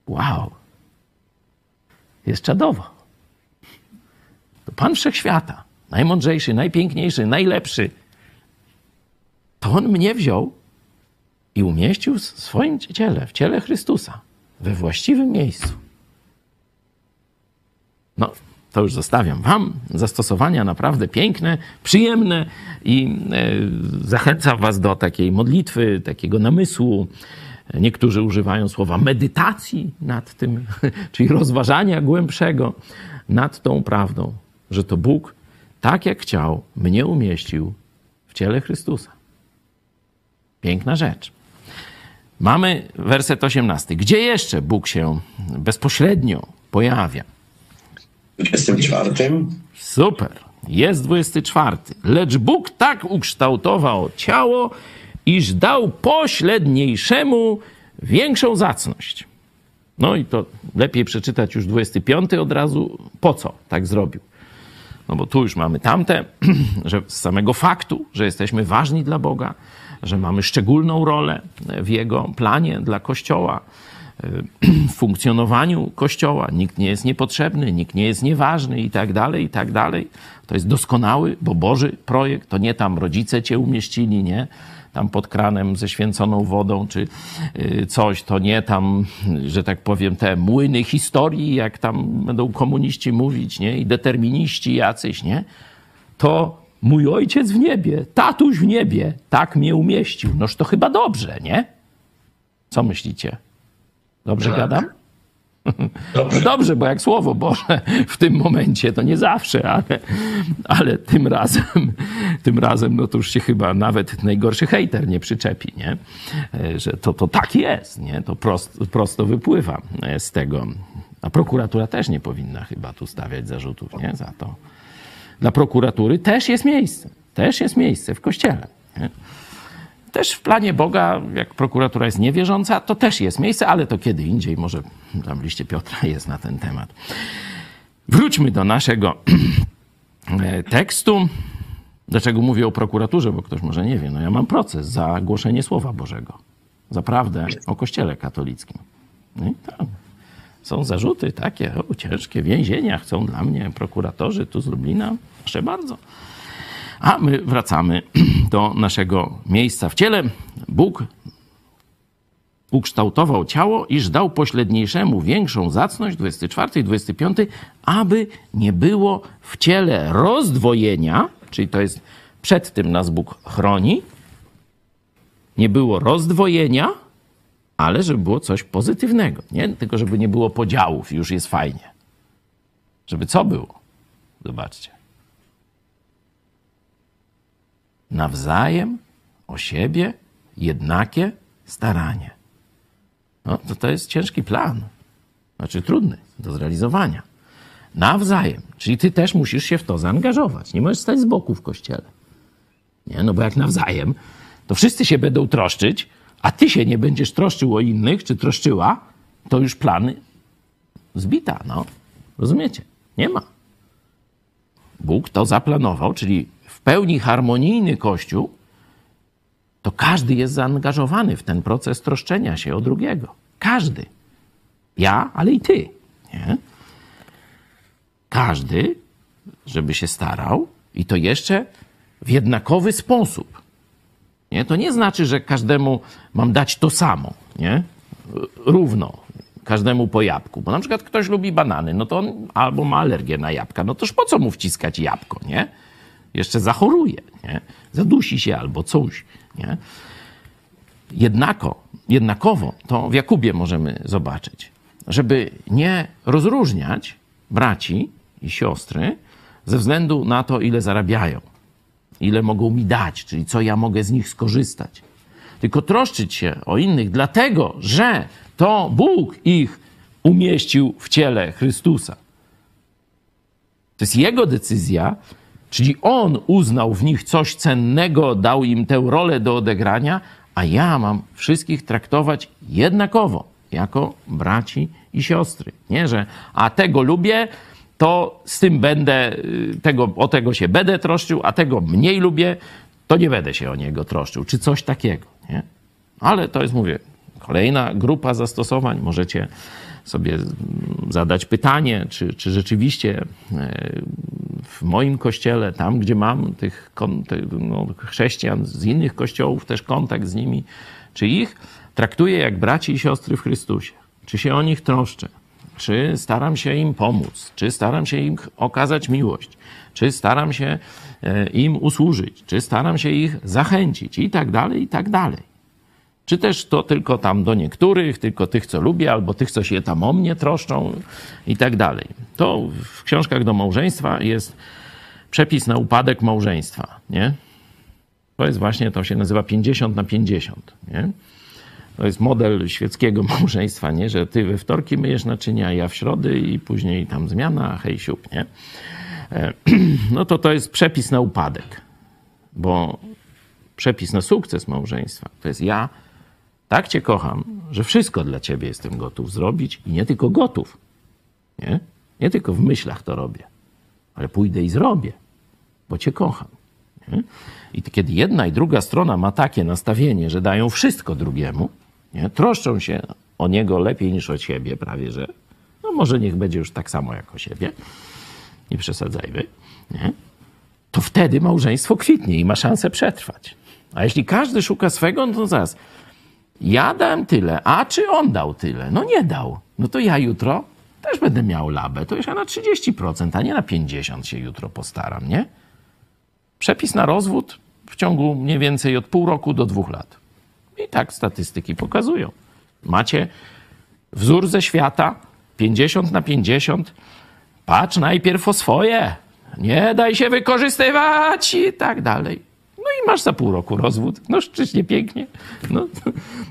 Wow. Jest czadowo. To Pan Wszechświata, najmądrzejszy, najpiękniejszy, najlepszy, to On mnie wziął i umieścił w swoim ciele, w ciele Chrystusa, we właściwym miejscu. No, to już zostawiam Wam. Zastosowania naprawdę piękne, przyjemne i e, zachęcam Was do takiej modlitwy, takiego namysłu. Niektórzy używają słowa medytacji nad tym, czyli rozważania głębszego nad tą prawdą, że to Bóg, tak jak chciał, mnie umieścił w ciele Chrystusa. Piękna rzecz. Mamy werset 18. Gdzie jeszcze Bóg się bezpośrednio pojawia? 24. Super. Jest 24. Lecz Bóg tak ukształtował ciało, iż dał pośredniejszemu większą zacność. No i to lepiej przeczytać już 25 od razu. Po co tak zrobił? No bo tu już mamy tamte, że z samego faktu, że jesteśmy ważni dla Boga, że mamy szczególną rolę w Jego planie dla Kościoła, funkcjonowaniu Kościoła. Nikt nie jest niepotrzebny, nikt nie jest nieważny i tak dalej, i tak dalej. To jest doskonały, bo Boży projekt, to nie tam rodzice cię umieścili, nie? Tam pod kranem ze święconą wodą, czy coś, to nie tam, że tak powiem, te młyny historii, jak tam będą komuniści mówić, nie? I determiniści jacyś, nie? To mój ojciec w niebie, tatuś w niebie, tak mnie umieścił. Noż to chyba dobrze, nie? Co myślicie? Dobrze Tak. gadam? Dobrze. No dobrze, bo jak słowo Boże w tym momencie, to nie zawsze, ale, ale tym razem, tym razem, no to już się chyba nawet najgorszy hejter nie przyczepi, nie? E, Że to, to tak jest, nie? To prost, prosto wypływa e, z tego. A prokuratura też nie powinna chyba tu stawiać zarzutów, nie? Za to. Dla prokuratury też jest miejsce. Też jest miejsce w kościele. Nie? Też w planie Boga, jak prokuratura jest niewierząca, to też jest miejsce, ale to kiedy indziej, może tam liście Piotra jest na ten temat. Wróćmy do naszego e, tekstu. Dlaczego mówię o prokuraturze? Bo ktoś może nie wie. No ja mam proces za głoszenie Słowa Bożego. Za prawdę o Kościele katolickim. No i tam są zarzuty takie, o, ciężkie, więzienia chcą dla mnie prokuratorzy tu z Lublina. Proszę bardzo. A my wracamy do naszego miejsca w ciele. Bóg ukształtował ciało, iż dał pośredniejszemu większą zacność, 24 i 25, aby nie było w ciele rozdwojenia, czyli to jest przed tym nas Bóg chroni, nie było rozdwojenia, ale żeby było coś pozytywnego. Nie tylko, żeby nie było podziałów, już jest fajnie. Żeby co było? Zobaczcie. Nawzajem o siebie jednakie staranie. No, to, to jest ciężki plan. Znaczy trudny do zrealizowania. Nawzajem. Czyli ty też musisz się w to zaangażować. Nie możesz stać z boku w kościele. Nie? No bo jak nawzajem, to wszyscy się będą troszczyć, a ty się nie będziesz troszczył o innych, czy troszczyła, to już plany zbita. No. Rozumiecie? Nie ma. Bóg to zaplanował, czyli pełni harmonijny Kościół, to każdy jest zaangażowany w ten proces troszczenia się o drugiego. Każdy. Ja, ale i ty. Nie? każdy, żeby się starał i to jeszcze w jednakowy sposób. Nie? To nie znaczy, że każdemu mam dać to samo, nie? Równo, każdemu po jabłku. Bo na przykład ktoś lubi banany, no to on albo ma alergię na jabłka, no toż po co mu wciskać jabłko, nie? Jeszcze zachoruje, nie? Zadusi się albo coś, nie? Jednako, jednakowo to w Jakubie możemy zobaczyć, żeby nie rozróżniać braci i siostry ze względu na to, ile zarabiają, ile mogą mi dać, czyli co ja mogę z nich skorzystać. Tylko troszczyć się o innych, dlatego że to Bóg ich umieścił w ciele Chrystusa. To jest Jego decyzja, czyli On uznał w nich coś cennego, dał im tę rolę do odegrania, a ja mam wszystkich traktować jednakowo, jako braci i siostry. Nie, że a tego lubię, to z tym będę, y, tego, o tego się będę troszczył, a tego mniej lubię, to nie będę się o niego troszczył, czy coś takiego. Nie? Ale to jest, mówię, kolejna grupa zastosowań. Możecie sobie zadać pytanie, czy, czy rzeczywiście e, w moim kościele, tam gdzie mam tych, no, chrześcijan z innych kościołów, też kontakt z nimi, czy ich traktuję jak braci i siostry w Chrystusie, czy się o nich troszczę, czy staram się im pomóc, czy staram się im okazać miłość, czy staram się e, im usłużyć, czy staram się ich zachęcić? I tak dalej, i tak dalej. Czy też to tylko tam do niektórych, tylko tych, co lubię, albo tych, co się tam o mnie troszczą i tak dalej. To w książkach do małżeństwa jest przepis na upadek małżeństwa, nie? To jest właśnie, to się nazywa 50 na 50, nie? To jest model świeckiego małżeństwa, nie? Że ty we wtorki myjesz naczynia, ja w środy i później tam zmiana, hej siup, nie? E, no to to jest przepis na upadek, bo przepis na sukces małżeństwa to jest ja tak cię kocham, że wszystko dla ciebie jestem gotów zrobić i nie tylko gotów. Nie? Nie tylko w myślach to robię, ale pójdę i zrobię, bo cię kocham. Nie? I kiedy jedna i druga strona ma takie nastawienie, że dają wszystko drugiemu, nie? troszczą się o niego lepiej niż o siebie, prawie że, no może niech będzie już tak samo jak o siebie, nie przesadzajmy, nie? to wtedy małżeństwo kwitnie i ma szansę przetrwać. A jeśli każdy szuka swego, no to zaraz, ja dałem tyle, a czy on dał tyle? No nie dał. No to ja jutro też będę miał labę. To już ja na 30%, a nie na 50% się jutro postaram, nie? Przepis na rozwód w ciągu mniej więcej od pół roku do dwóch lat. I tak statystyki pokazują. Macie wzór ze świata 50 na 50. Patrz najpierw o swoje. Nie daj się wykorzystywać i tak dalej. Masz za pół roku rozwód. No szczycznie pięknie. No,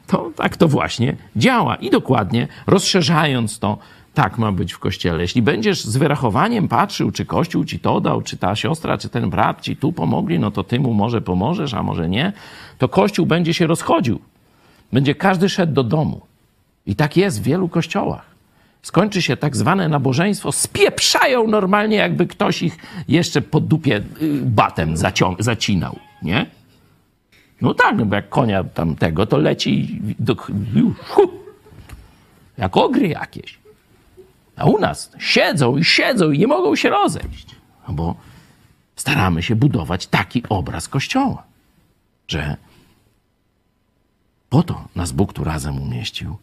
to tak to właśnie działa. I dokładnie rozszerzając to, tak ma być w kościele. Jeśli będziesz z wyrachowaniem patrzył, czy kościół ci to dał, czy ta siostra, czy ten brat ci tu pomogli, no to ty mu może pomożesz, a może nie, to kościół będzie się rozchodził. Będzie każdy szedł do domu. I tak jest w wielu kościołach. Skończy się tak zwane nabożeństwo, spieprzają normalnie, jakby ktoś ich jeszcze po dupie y, batem zacinał nie? No tak, no bo jak konia tamtego, to leci do, już, hu, jak ogry jakieś. A u nas siedzą i siedzą i nie mogą się rozejść. No bo staramy się budować taki obraz Kościoła, że po to nas Bóg tu razem umieścił,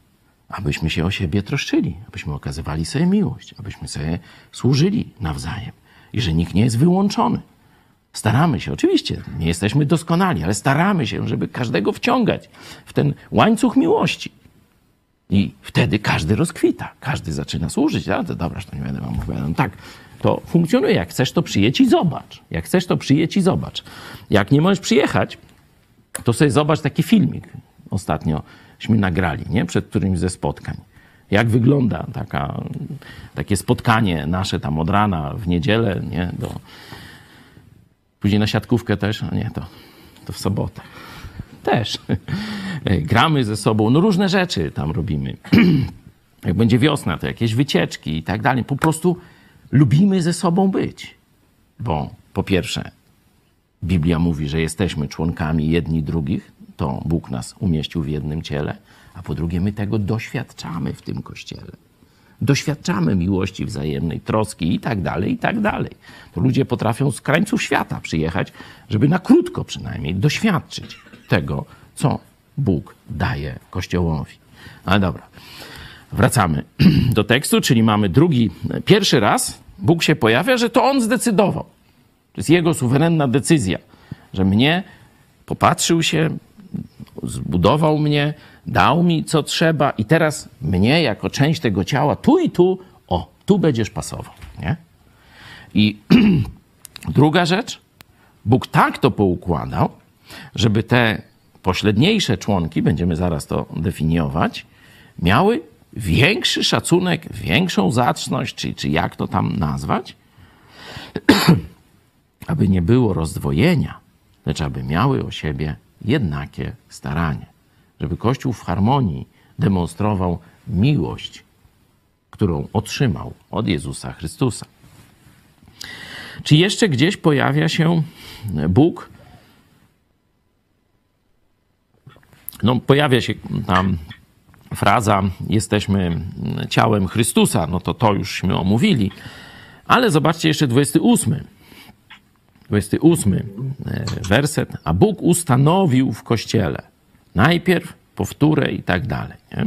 abyśmy się o siebie troszczyli, abyśmy okazywali sobie miłość, abyśmy sobie służyli nawzajem i że nikt nie jest wyłączony. Staramy się, oczywiście, nie jesteśmy doskonali, ale staramy się, żeby każdego wciągać w ten łańcuch miłości. I wtedy każdy rozkwita, każdy zaczyna służyć. A, to dobra, to nie będę wam mówił. No tak, to funkcjonuje. Jak chcesz, to przyjedź i zobacz. Jak chcesz, to przyjedź i zobacz. Jak nie możesz przyjechać, to sobie zobacz taki filmik. Ostatniośmy nagrali, nie? Przed którymś ze spotkań. Jak wygląda taka, takie spotkanie nasze tam od rana w niedzielę, nie? Do, Później na siatkówkę też, a nie, to, to w sobotę. Też. Gramy ze sobą, no różne rzeczy tam robimy. Jak będzie wiosna, to jakieś wycieczki i tak dalej. Po prostu lubimy ze sobą być. Bo po pierwsze, Biblia mówi, że jesteśmy członkami jedni drugich, to Bóg nas umieścił w jednym ciele, a po drugie, my tego doświadczamy w tym kościele. Doświadczamy miłości wzajemnej, troski i tak dalej, i tak dalej. To ludzie potrafią z krańców świata przyjechać, żeby na krótko przynajmniej doświadczyć tego, co Bóg daje Kościołowi. Ale dobra, wracamy do tekstu, czyli mamy drugi, pierwszy raz Bóg się pojawia, że to On zdecydował. To jest Jego suwerenna decyzja, że mnie popatrzył się, zbudował mnie, dał mi co trzeba i teraz mnie jako część tego ciała tu i tu, o, tu będziesz pasował, nie? I druga rzecz, Bóg tak to poukładał, żeby te pośredniejsze członki, będziemy zaraz to definiować, miały większy szacunek, większą zacność, czy, czy jak to tam nazwać, aby nie było rozdwojenia, lecz aby miały o siebie jednakie staranie. Żeby Kościół w harmonii demonstrował miłość, którą otrzymał od Jezusa Chrystusa. Czy jeszcze gdzieś pojawia się Bóg? No, pojawia się tam fraza jesteśmy ciałem Chrystusa, no to to jużśmy omówili. Ale zobaczcie jeszcze 28. 28 e, werset. A Bóg ustanowił w kościele najpierw, powtórę i tak dalej. Nie?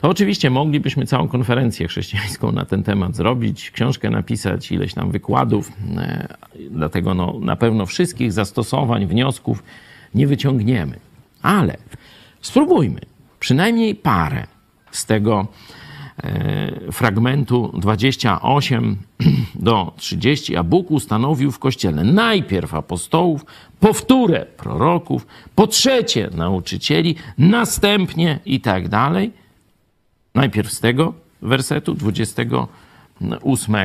To oczywiście moglibyśmy całą konferencję chrześcijańską na ten temat zrobić, książkę napisać, ileś tam wykładów, e, dlatego no, na pewno wszystkich zastosowań, wniosków nie wyciągniemy. Ale spróbujmy przynajmniej parę z tego fragmentu 28 do 30, a Bóg ustanowił w kościele najpierw apostołów, powtórę proroków, po trzecie nauczycieli, następnie i tak dalej. Najpierw z tego wersetu 28,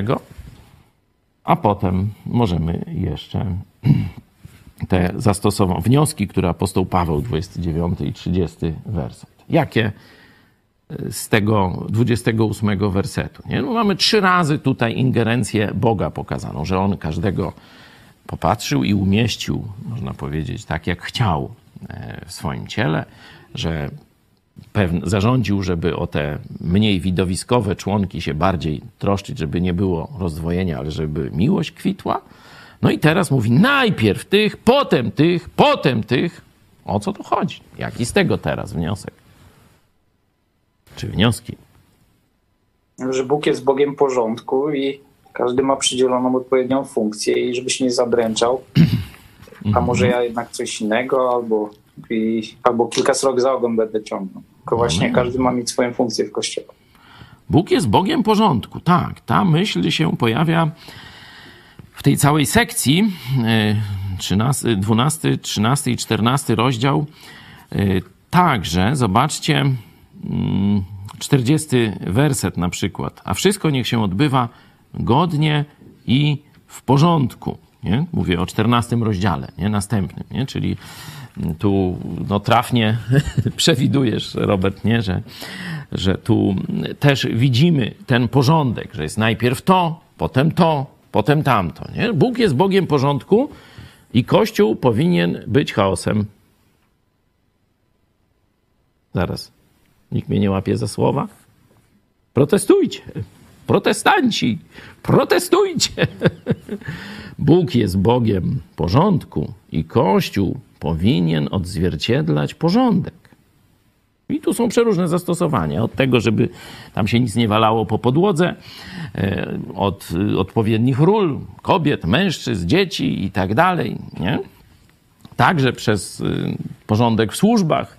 a potem możemy jeszcze te zastosować wnioski, które apostoł Paweł 29 i 30 werset. Jakie z tego 28 wersetu. Nie? No mamy trzy razy tutaj ingerencję Boga pokazaną, że On każdego popatrzył i umieścił, można powiedzieć, tak jak chciał e, w swoim ciele, że zarządził, żeby o te mniej widowiskowe członki się bardziej troszczyć, żeby nie było rozdwojenia, ale żeby miłość kwitła. No i teraz mówi najpierw tych, potem tych, potem tych. O co tu chodzi? Jaki z tego teraz wniosek? Czy wnioski? Że Bóg jest Bogiem porządku i każdy ma przydzieloną odpowiednią funkcję i żeby się nie zadręczał. A może ja jednak coś innego, albo, i, albo kilka srok za ogon będę ciągnął. Tylko właśnie każdy ma mieć swoją funkcję w kościele. Bóg jest Bogiem porządku. Tak, ta myśl się pojawia w tej całej sekcji. 13, 12, 13 i 14 rozdział. Także, zobaczcie, 40 werset na przykład. A wszystko niech się odbywa godnie i w porządku. Nie? Mówię o 14 rozdziale, nie? następnym. Nie? Czyli tu no, trafnie przewidujesz, Robert, nie? Że, że tu też widzimy ten porządek, że jest najpierw to, potem to, potem tamto. Nie? Bóg jest Bogiem porządku i Kościół powinien być chaosem. Zaraz. Nikt mnie nie łapie za słowa. Protestujcie. Protestanci, protestujcie. Bóg jest Bogiem porządku i Kościół powinien odzwierciedlać porządek. I tu są przeróżne zastosowania. Od tego, żeby tam się nic nie walało po podłodze, e, od odpowiednich ról kobiet, mężczyzn, dzieci i tak dalej. Nie? Także przez y, porządek w służbach,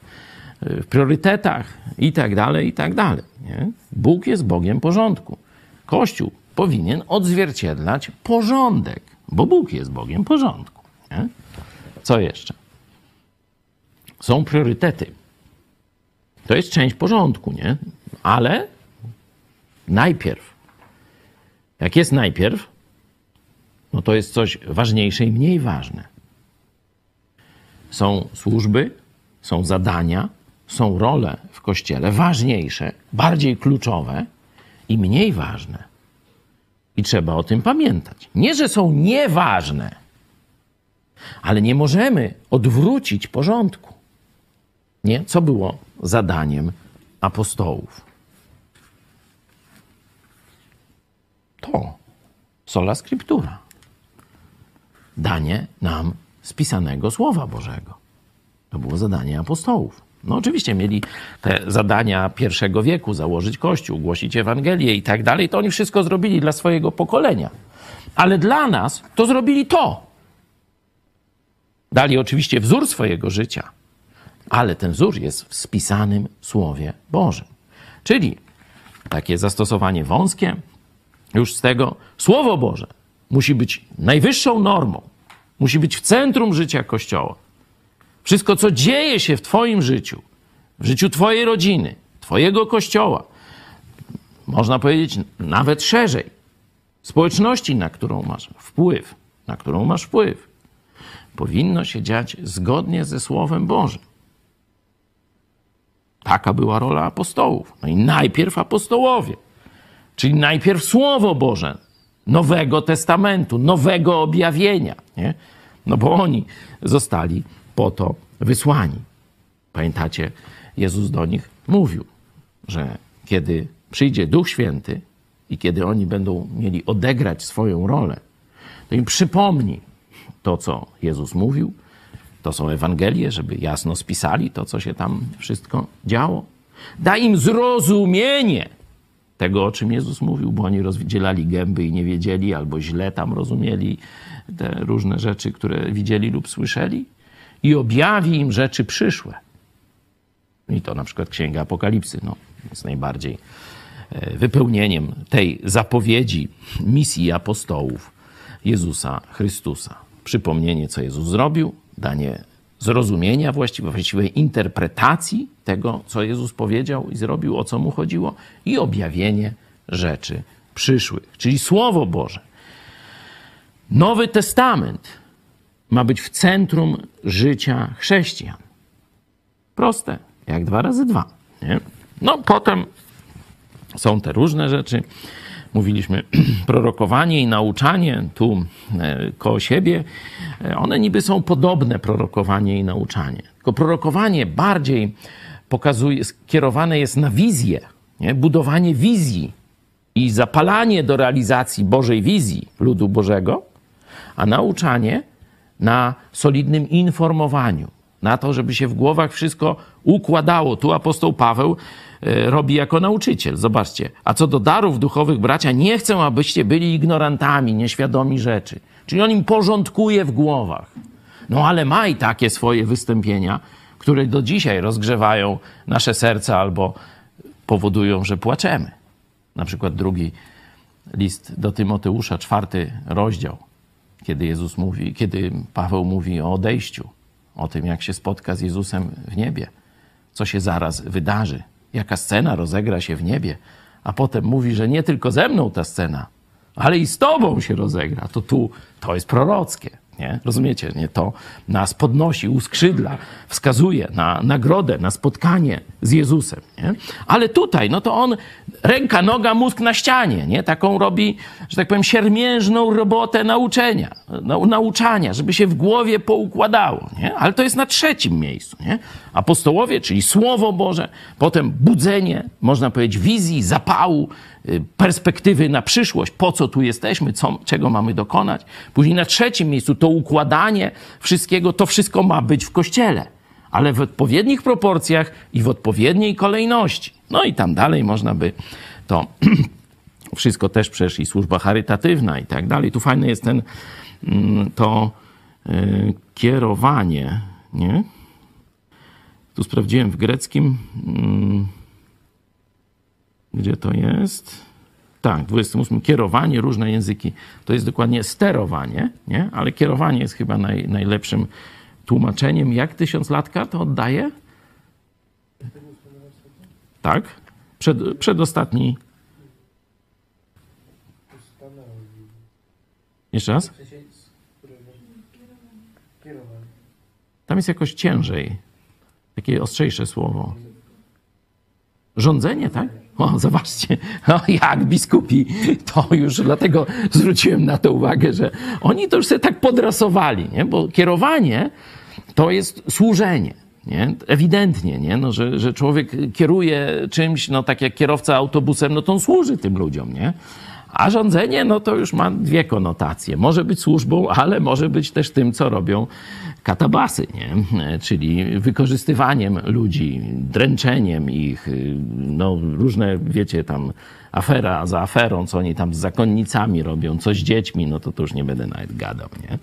w priorytetach i tak dalej, i tak dalej. Nie? Bóg jest Bogiem porządku. Kościół powinien odzwierciedlać porządek, bo Bóg jest Bogiem porządku. Nie? Co jeszcze? Są priorytety. To jest część porządku, nie? Ale najpierw. Jak jest najpierw, no to jest coś ważniejsze i mniej ważne. Są służby, są zadania, są role w kościele ważniejsze, bardziej kluczowe i mniej ważne. I trzeba o tym pamiętać. Nie, że są nieważne, ale nie możemy odwrócić porządku. Nie? Co było zadaniem apostołów? to sola scriptura. Danie nam spisanego Słowa Bożego. To było zadanie apostołów. No oczywiście mieli te zadania pierwszego wieku, założyć kościół, głosić Ewangelię i tak dalej. To oni wszystko zrobili dla swojego pokolenia. Ale dla nas to zrobili to. Dali oczywiście wzór swojego życia, ale ten wzór jest w spisanym Słowie Bożym. Czyli takie zastosowanie wąskie już z tego Słowo Boże musi być najwyższą normą, musi być w centrum życia Kościoła. Wszystko, co dzieje się w Twoim życiu, w życiu Twojej rodziny, Twojego Kościoła, można powiedzieć nawet szerzej, społeczności, na którą masz wpływ, na którą masz wpływ, powinno się dziać zgodnie ze Słowem Bożym. Taka była rola apostołów. No i najpierw apostołowie, czyli najpierw Słowo Boże, Nowego Testamentu, nowego objawienia, nie? No bo oni zostali po to wysłani. Pamiętacie, Jezus do nich mówił, że kiedy przyjdzie Duch Święty i kiedy oni będą mieli odegrać swoją rolę, to im przypomni to, co Jezus mówił. To są Ewangelie, żeby jasno spisali to, co się tam wszystko działo. Da im zrozumienie tego, o czym Jezus mówił, bo oni rozdzielali gęby i nie wiedzieli, albo źle tam rozumieli te różne rzeczy, które widzieli lub słyszeli i objawi im rzeczy przyszłe. I to na przykład Księga Apokalipsy no, jest najbardziej e, wypełnieniem tej zapowiedzi misji apostołów Jezusa Chrystusa. Przypomnienie, co Jezus zrobił, danie zrozumienia właściwej, właściwej interpretacji tego, co Jezus powiedział i zrobił, o co mu chodziło, i objawienie rzeczy przyszłych, czyli Słowo Boże. Nowy Testament ma być w centrum życia chrześcijan. Proste, jak dwa razy dwa. Nie? No potem są te różne rzeczy. Mówiliśmy prorokowanie i nauczanie tu e, koło siebie. E, one niby są podobne, prorokowanie i nauczanie. Tylko prorokowanie bardziej pokazuje, skierowane jest na wizję, nie? budowanie wizji i zapalanie do realizacji Bożej wizji ludu Bożego, a nauczanie na solidnym informowaniu, na to, żeby się w głowach wszystko układało. Tu apostoł Paweł e, robi jako nauczyciel. Zobaczcie. A co do darów duchowych, bracia, nie chcę, abyście byli ignorantami, nieświadomi rzeczy. Czyli on im porządkuje w głowach. No ale ma i takie swoje wystąpienia, które do dzisiaj rozgrzewają nasze serca albo powodują, że płaczemy. Na przykład drugi list do Tymoteusza, czwarty rozdział, kiedy Jezus mówi, kiedy Paweł mówi o odejściu, o tym, jak się spotka z Jezusem w niebie, co się zaraz wydarzy, jaka scena rozegra się w niebie, a potem mówi, że nie tylko ze mną ta scena, ale i z tobą się rozegra. To tu to jest prorockie. Nie? Rozumiecie? Nie? To nas podnosi, uskrzydla, wskazuje na nagrodę, na spotkanie z Jezusem. Nie? Ale tutaj, no to on ręka, noga, mózg na ścianie. Nie? Taką robi, że tak powiem, siermiężną robotę nauczenia, nauczania, żeby się w głowie poukładało. Nie? Ale to jest na trzecim miejscu. Nie? Apostołowie, czyli Słowo Boże, potem budzenie, można powiedzieć, wizji, zapału, perspektywy na przyszłość, po co tu jesteśmy, co, czego mamy dokonać. Później na trzecim miejscu to układanie wszystkiego, to wszystko ma być w kościele, ale w odpowiednich proporcjach i w odpowiedniej kolejności. No i tam dalej można by to wszystko też przecież i służba charytatywna i tak dalej. Tu fajne jest ten, mm, to y, kierowanie, nie? Tu sprawdziłem w greckim, mm, gdzie to jest. Tak, 28. Kierowanie, różne języki. To jest dokładnie sterowanie, nie? ale kierowanie jest chyba naj, najlepszym tłumaczeniem. Jak tysiąclatka to oddaje? Tak? Przed, przedostatni. Jeszcze raz? Tam jest jakoś ciężej. Takie ostrzejsze słowo. Rządzenie, tak? O, zobaczcie, o, jak biskupi, to już dlatego zwróciłem na to uwagę, że oni to już sobie tak podrasowali, nie? bo kierowanie to jest służenie. Nie? Ewidentnie, nie? No, że, że człowiek kieruje czymś, no tak jak kierowca autobusem, no to on służy tym ludziom, nie? A rządzenie, no to już ma dwie konotacje. Może być służbą, ale może być też tym, co robią katabasy, nie? czyli wykorzystywaniem ludzi, dręczeniem ich, no różne, wiecie, tam afera za aferą, co oni tam z zakonnicami robią, co z dziećmi, no to to już nie będę nawet gadał, nie?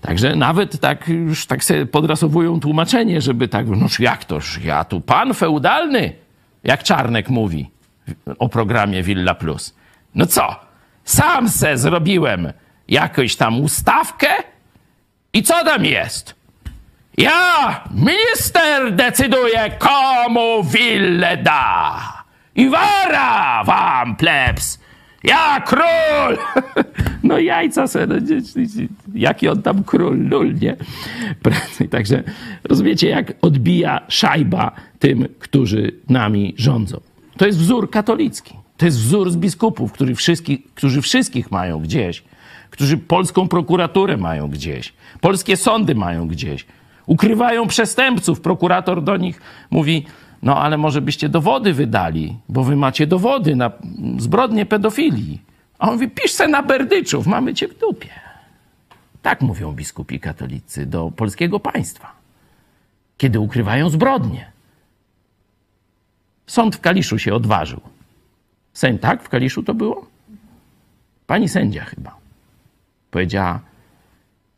Także nawet tak już tak sobie podrasowują tłumaczenie, żeby tak, no jak toż, ja tu pan feudalny, jak Czarnek mówi o programie Villa Plus. No co, sam se zrobiłem jakąś tam ustawkę i co tam jest? Ja, minister, decyduję, komu willę da. I wara wam, plebs! Ja król! No jajca se, no, jaki on tam król, nul, nie? Także rozumiecie, jak odbija szajba tym, którzy nami rządzą. To jest wzór katolicki. To jest wzór z biskupów, którzy wszystkich, którzy wszystkich mają gdzieś, którzy polską prokuraturę mają gdzieś, polskie sądy mają gdzieś. Ukrywają przestępców. Prokurator do nich mówi: No, ale może byście dowody wydali, bo wy macie dowody na zbrodnie pedofilii. A on mówi: Pisz se na berdyczów, mamy cię w dupie. Tak mówią biskupi katolicy do polskiego państwa, kiedy ukrywają zbrodnie. Sąd w Kaliszu się odważył. Sęd, tak? W Kaliszu to było? Pani sędzia chyba. Powiedziała,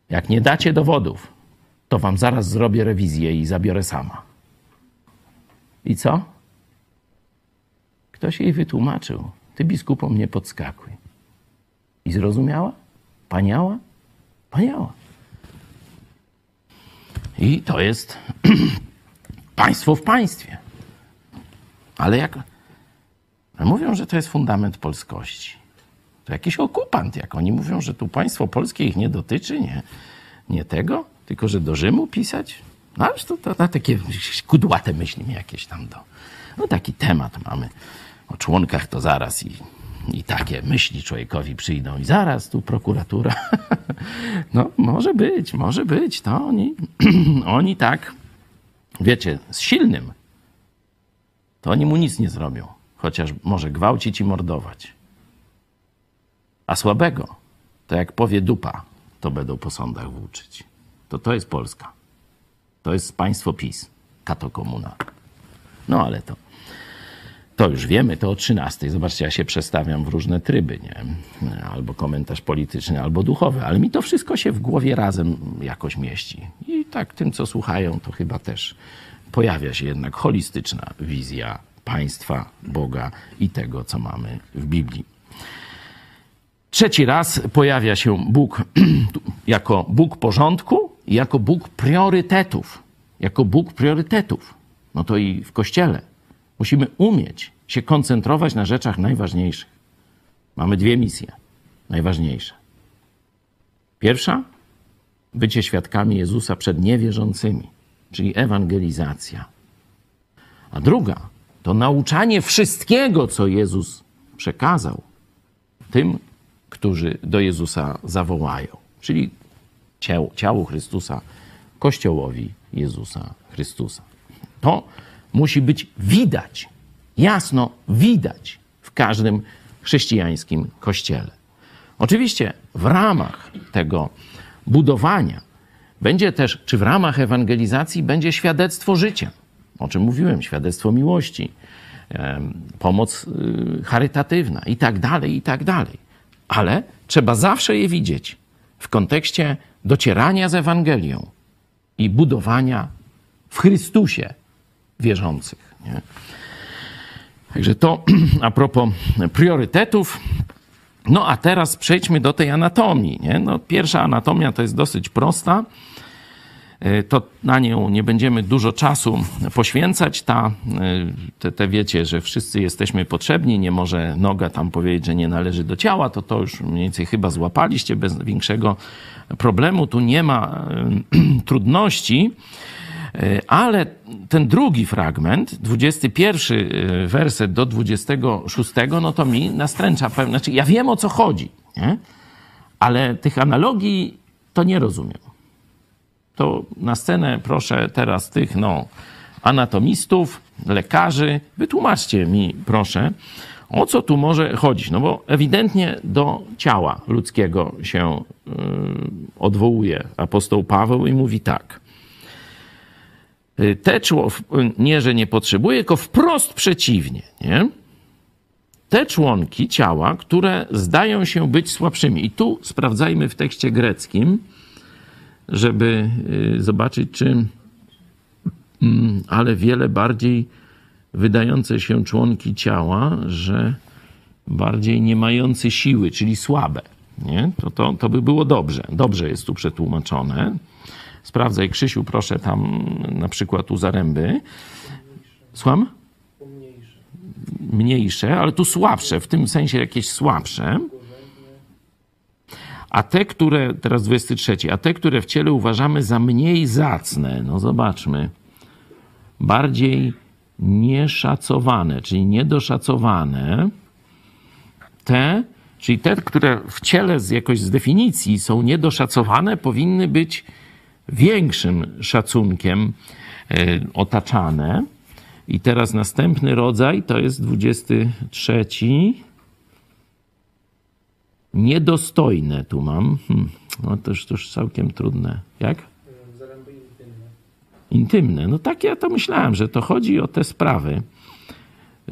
jak nie dacie dowodów, to wam zaraz zrobię rewizję i zabiorę sama. I co? Ktoś jej wytłumaczył. Ty biskupom nie podskakuj. I zrozumiała? Paniała? Paniała. I to jest państwo w państwie. Ale jak. Mówią, że to jest fundament polskości. To jakiś okupant, jak oni mówią, że tu państwo polskie ich nie dotyczy, nie, nie tego, tylko że do Rzymu pisać. No ale to, to, to takie kudłate myśli jakieś tam do. No taki temat mamy. O członkach to zaraz i, i takie myśli człowiekowi przyjdą i zaraz tu prokuratura. No może być, może być. To oni, oni tak, wiecie, z silnym to oni mu nic nie zrobią. Chociaż może gwałcić i mordować. A słabego, to jak powie dupa, to będą po sądach włóczyć. To to jest Polska. To jest państwo PiS, katokomuna. No ale to, to już wiemy, to o 13. Zobaczcie, ja się przestawiam w różne tryby, nie? Albo komentarz polityczny, albo duchowy, ale mi to wszystko się w głowie razem jakoś mieści. I tak tym, co słuchają, to chyba też pojawia się jednak holistyczna wizja państwa, Boga i tego, co mamy w Biblii. Trzeci raz pojawia się Bóg jako Bóg porządku jako Bóg priorytetów. Jako Bóg priorytetów. No to i w kościele musimy umieć się koncentrować na rzeczach najważniejszych. Mamy dwie misje najważniejsze. Pierwsza bycie świadkami Jezusa przed niewierzącymi, czyli ewangelizacja. A druga to nauczanie wszystkiego, co Jezus przekazał tym, którzy do Jezusa zawołają, czyli ciało, ciału Chrystusa, Kościołowi Jezusa Chrystusa. To musi być widać, jasno widać w każdym chrześcijańskim kościele. Oczywiście w ramach tego budowania będzie też, czy w ramach ewangelizacji będzie świadectwo życia, o czym mówiłem, świadectwo miłości, pomoc y, charytatywna i tak dalej, i tak dalej ale trzeba zawsze je widzieć w kontekście docierania z Ewangelią i budowania w Chrystusie wierzących. Nie? Także to a propos priorytetów. No a teraz przejdźmy do tej anatomii. Nie? No, pierwsza anatomia to jest dosyć prosta. E, to na nią nie będziemy dużo czasu poświęcać. Ta, e, te, te wiecie, że wszyscy jesteśmy potrzebni, nie może noga tam powiedzieć, że nie należy do ciała, to to już mniej więcej chyba złapaliście bez większego problemu. Tu nie ma e, trudności. Ale ten drugi fragment, 21 werset do 26, no to mi nastręcza pewne. Znaczy, ja wiem o co chodzi, nie? ale tych analogii to nie rozumiem to na scenę proszę teraz tych no, anatomistów, lekarzy. Wytłumaczcie mi, proszę, O co tu może chodzić? No bo ewidentnie do ciała ludzkiego się y, odwołuje apostoł Paweł i mówi tak. Y, te nie, że nie potrzebuje, tylko wprost przeciwnie. Nie? Te członki ciała, które zdają się być słabszymi. I tu sprawdzajmy w tekście greckim, żeby y, zobaczyć, czy mm, ale wiele bardziej wydające się członki ciała, że bardziej nie mające siły, czyli słabe. Nie? To, to, to by było dobrze. Dobrze jest tu przetłumaczone. Sprawdzaj, Krzysiu, proszę tam na przykład u Zaręby. Słucham? Mniejsze, ale tu słabsze, w tym sensie jakieś słabsze. A te, które, teraz 23, a te, które w ciele uważamy za mniej zacne, no zobaczmy, bardziej nieszacowane, czyli niedoszacowane, te, czyli te, które w ciele z jakoś z definicji są niedoszacowane, powinny być większym szacunkiem e, otaczane. I teraz następny rodzaj to jest 23. Niedostojne tu mam. Hmm, no to już, to już całkiem trudne. Jak? intymne. No tak ja to myślałem, że to chodzi o te sprawy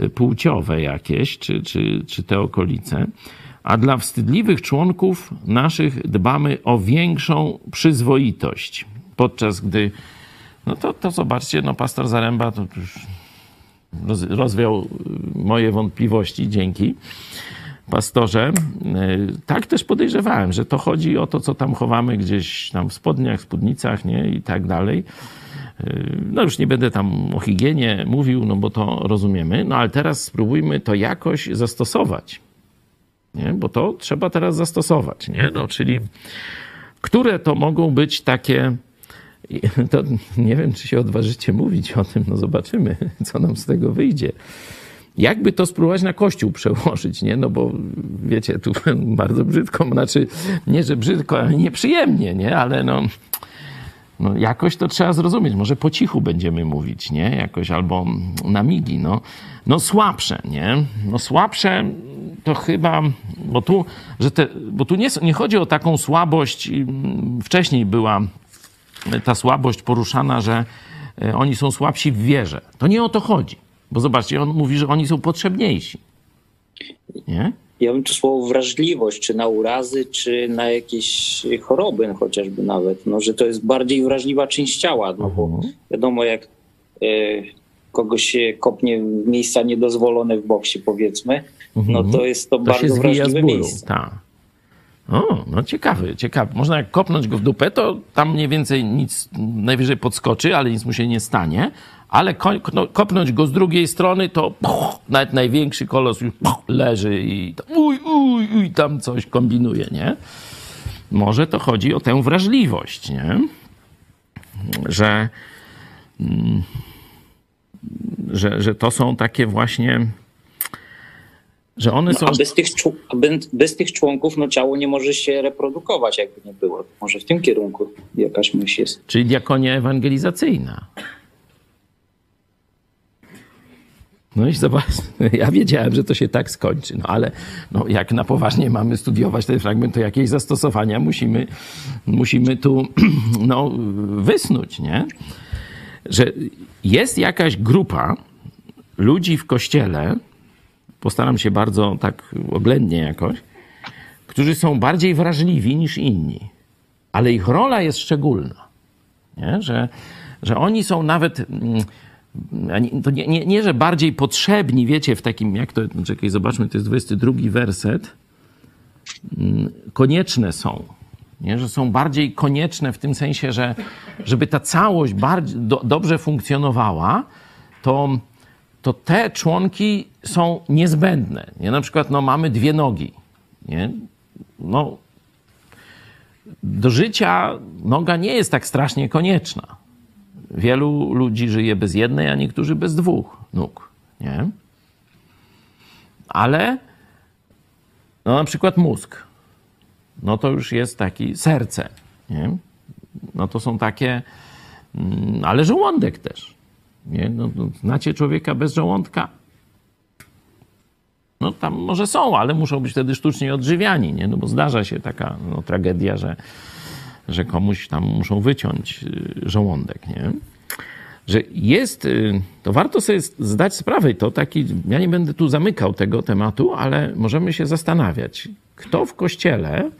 y, płciowe jakieś, czy, czy, czy te okolice. A dla wstydliwych członków naszych dbamy o większą przyzwoitość. Podczas gdy, no to, to zobaczcie, no pastor Zaręba to już rozwiał y, moje wątpliwości, dzięki pastorze. Y, tak też podejrzewałem, że to chodzi o to, co tam chowamy gdzieś tam w spodniach, spódnicach, nie, i tak dalej. Y, no już nie będę tam o higienie mówił, no bo to rozumiemy, no ale teraz spróbujmy to jakoś zastosować. Nie? Bo to trzeba teraz zastosować, nie? No, czyli które to mogą być takie to nie wiem, czy się odważycie mówić o tym, no zobaczymy, co nam z tego wyjdzie. Jakby to spróbować na kościół przełożyć, nie? No bo wiecie, tu bardzo brzydko, znaczy nie, że brzydko, ale nieprzyjemnie, nie? Ale no no, jakoś to trzeba zrozumieć. Może po cichu będziemy mówić, nie? Jakoś albo na migi, no. No słabsze, nie? No słabsze to chyba, bo tu, że te, bo tu nie, nie chodzi o taką słabość, wcześniej była ta słabość poruszana, że e, oni są słabsi w wierze. To nie o to chodzi. Bo zobaczcie, on mówi, że oni są potrzebniejsi. Nie? ja bym to słowo wrażliwość, czy na urazy, czy na jakieś choroby chociażby nawet, no, że to jest bardziej wrażliwa część ciała, no bo mhm. wiadomo jak e, kogoś się kopnie w miejsca niedozwolone w boksie powiedzmy, no mhm. to jest to, to bardzo wrażliwe miejsce. Ta. O, no ciekawy, ciekawy. Można jak kopnąć go w dupę, to tam mniej więcej nic, najwyżej podskoczy, ale nic mu się nie stanie ale no, kopnąć go z drugiej strony, to puch, nawet największy kolos już puch, leży i to, uj, uj, uj, tam coś kombinuje, nie? Może to chodzi o tę wrażliwość, nie? Że, mm, że, że to są takie właśnie że one no, są... A bez tych, bez tych członków no, ciało nie może się reprodukować, jakby nie było. Może w tym kierunku jakaś myśl jest. Czyli diakonia ewangelizacyjna. No i zobacz, ja wiedziałem, że to się tak skończy, no ale no, jak na poważnie mamy studiować ten fragment, to jakieś zastosowania musimy, musimy tu no, wysnuć, nie? Że jest jakaś grupa ludzi w kościele, postaram się bardzo tak oględnie jakoś, którzy są bardziej wrażliwi niż inni, ale ich rola jest szczególna, nie? Że, że oni są nawet mm, to nie, nie, nie, że bardziej potrzebni, wiecie, w takim, jak to, czekaj, zobaczmy, to jest 22 werset, mm, konieczne są. Nie? Że są bardziej konieczne w tym sensie, że żeby ta całość bardziej, do, dobrze funkcjonowała, to, to te członki są niezbędne. Nie? Na przykład no, mamy dwie nogi. Nie? No, do życia noga nie jest tak strasznie konieczna. Wielu ludzi żyje bez jednej, a niektórzy bez dwóch nóg. Nie? Ale no na przykład mózg, no to już jest taki serce. Nie? No to są takie, mm, ale żołądek też. Nie? No, no, znacie człowieka bez żołądka? No tam może są, ale muszą być wtedy sztucznie odżywiani, nie? No bo zdarza się taka no, tragedia, że, że komuś tam muszą wyciąć y, żołądek, nie? Że jest, y, to warto sobie zdać sprawę, to taki, ja nie będę tu zamykał tego tematu, ale możemy się zastanawiać, kto w kościele,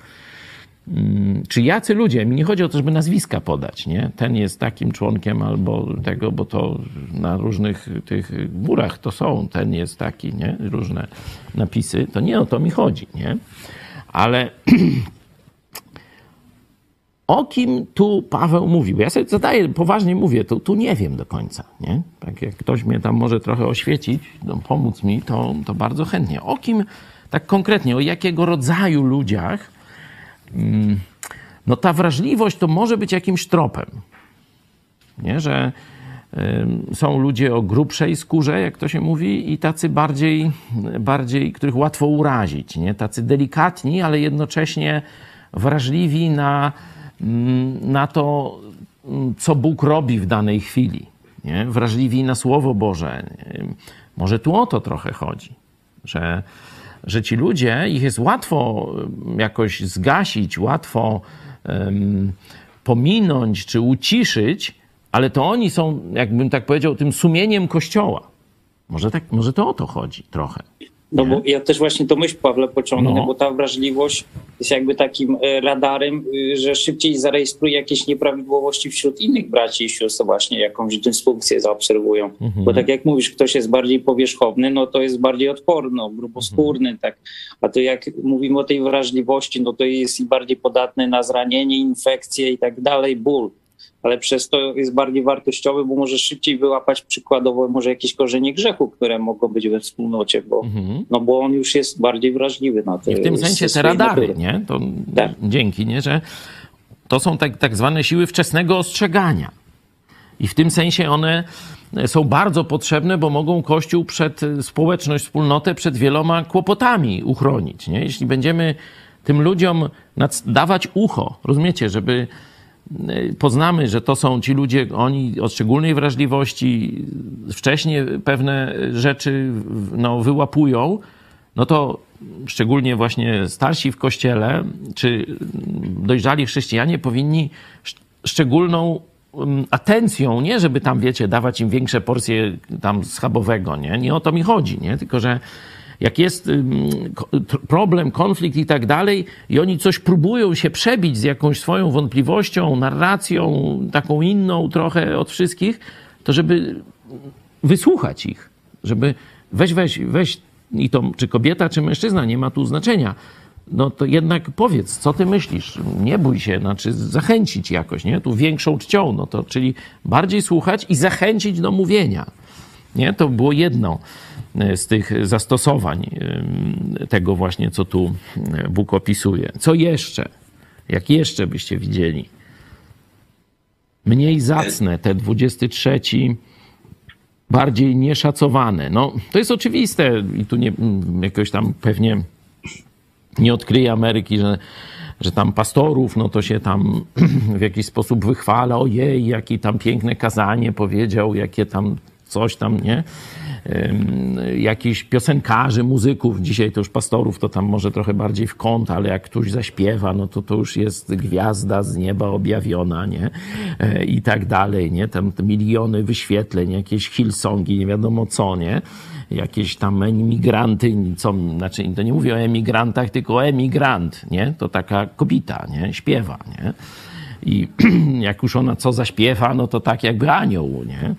czy jacy ludzie, mi nie chodzi o to, żeby nazwiska podać, nie? Ten jest takim członkiem albo tego, bo to na różnych tych górach to są, ten jest taki, nie? Różne napisy, to nie o to mi chodzi, nie? Ale o kim tu Paweł mówił? Ja sobie zadaję, poważnie mówię, to tu nie wiem do końca, nie? Tak jak ktoś mnie tam może trochę oświecić, no, pomóc mi, to, to bardzo chętnie. O kim tak konkretnie, o jakiego rodzaju ludziach mm, no ta wrażliwość to może być jakimś tropem, nie? Że są ludzie o grubszej skórze, jak to się mówi, i tacy bardziej, bardziej których łatwo urazić, nie? Tacy delikatni, ale jednocześnie wrażliwi na Mm, na to, mm, co Bóg robi w danej chwili. Nie? Wrażliwi na Słowo Boże. Może tu o to trochę chodzi, że, że ci ludzie, ich jest łatwo jakoś zgasić, łatwo um, pominąć czy uciszyć, ale to oni są, jakbym tak powiedział, tym sumieniem Kościoła. Może, tak, może to o to chodzi trochę. No bo ja też właśnie to myśl, Pawle, pociągnę, no. bo ta wrażliwość jest jakby takim e, radarem, y, że szybciej zarejestruje jakieś nieprawidłowości wśród innych braci i sióstr, właśnie jakąś dysfunkcję zaobserwują. Mhm. Bo tak jak mówisz, ktoś jest bardziej powierzchowny, no to jest bardziej odporny, gruboskórny, mhm. tak. A to jak mówimy o tej wrażliwości, no to jest i bardziej podatny na zranienie, infekcje i tak dalej, ból ale przez to jest bardziej wartościowy, bo może szybciej wyłapać przykładowo może jakieś korzenie grzechu, które mogą być we wspólnocie, bo, mhm. no bo on już jest bardziej wrażliwy na to. I w tym sensie te radary, natury. nie? To tak. Dzięki, nie? Że to są tak, tak zwane siły wczesnego ostrzegania. I w tym sensie one są bardzo potrzebne, bo mogą Kościół przed społeczność, wspólnotę przed wieloma kłopotami uchronić. Nie? Jeśli będziemy tym ludziom dawać ucho, rozumiecie, żeby poznamy, że to są ci ludzie, oni o szczególnej wrażliwości wcześniej pewne rzeczy no, wyłapują, no to szczególnie właśnie starsi w kościele, czy dojrzali chrześcijanie powinni szczególną mm, atencją, nie żeby tam, wiecie, dawać im większe porcje tam schabowego, nie? Nie o to mi chodzi, nie? Tylko, że jak jest problem, konflikt i tak dalej, i oni coś próbują się przebić z jakąś swoją wątpliwością, narracją, taką inną trochę od wszystkich, to żeby wysłuchać ich, żeby weź, weź, weź, i to czy kobieta, czy mężczyzna, nie ma tu znaczenia. No to jednak powiedz, co ty myślisz? Nie bój się, znaczy zachęcić jakoś, nie? Tu większą czcią, no to czyli bardziej słuchać i zachęcić do mówienia. Nie? To było jedno. E, z tych zastosowań e, tego właśnie, co tu e, Bóg opisuje. Co jeszcze? Jak jeszcze byście widzieli? Mniej zacne, te 23, bardziej nieszacowane. No, to jest oczywiste i tu nie, jakoś tam pewnie nie odkryje Ameryki, że, że tam pastorów, no to się tam w jakiś sposób wychwala, ojej, jakie tam piękne kazanie powiedział, jakie tam coś tam, nie? jakichś piosenkarzy, muzyków, dzisiaj to już pastorów, to tam może trochę bardziej w kąt, ale jak ktoś zaśpiewa, no to to już jest gwiazda z nieba objawiona, nie? E, I tak dalej, nie? Tam miliony wyświetleń, jakieś hillsongi, nie wiadomo co, nie? Jakieś tam emigranty, co, znaczy to nie mówię o emigrantach, tylko emigrant, nie? To taka kobieta, nie? Śpiewa, nie? I jak już ona co zaśpiewa, no to tak jakby anioł, nie?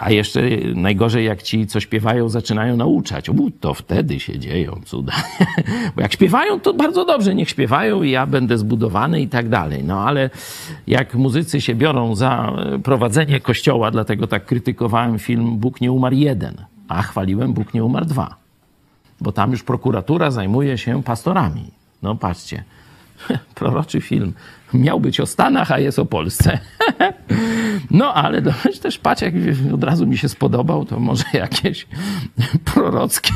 A jeszcze najgorzej, jak ci, co śpiewają, zaczynają nauczać. U, to wtedy się dzieją cuda. Bo jak śpiewają, to bardzo dobrze, niech śpiewają i ja będę zbudowany i tak dalej. No ale jak muzycy się biorą za prowadzenie kościoła, dlatego tak krytykowałem film Bóg nie umarł jeden, a chwaliłem Bóg nie umarł dwa. Bo tam już prokuratura zajmuje się pastorami. No patrzcie, proroczy film miał być o Stanach, a jest o Polsce. no ale też patrz, jak od razu mi się spodobał, to może jakieś prorockie,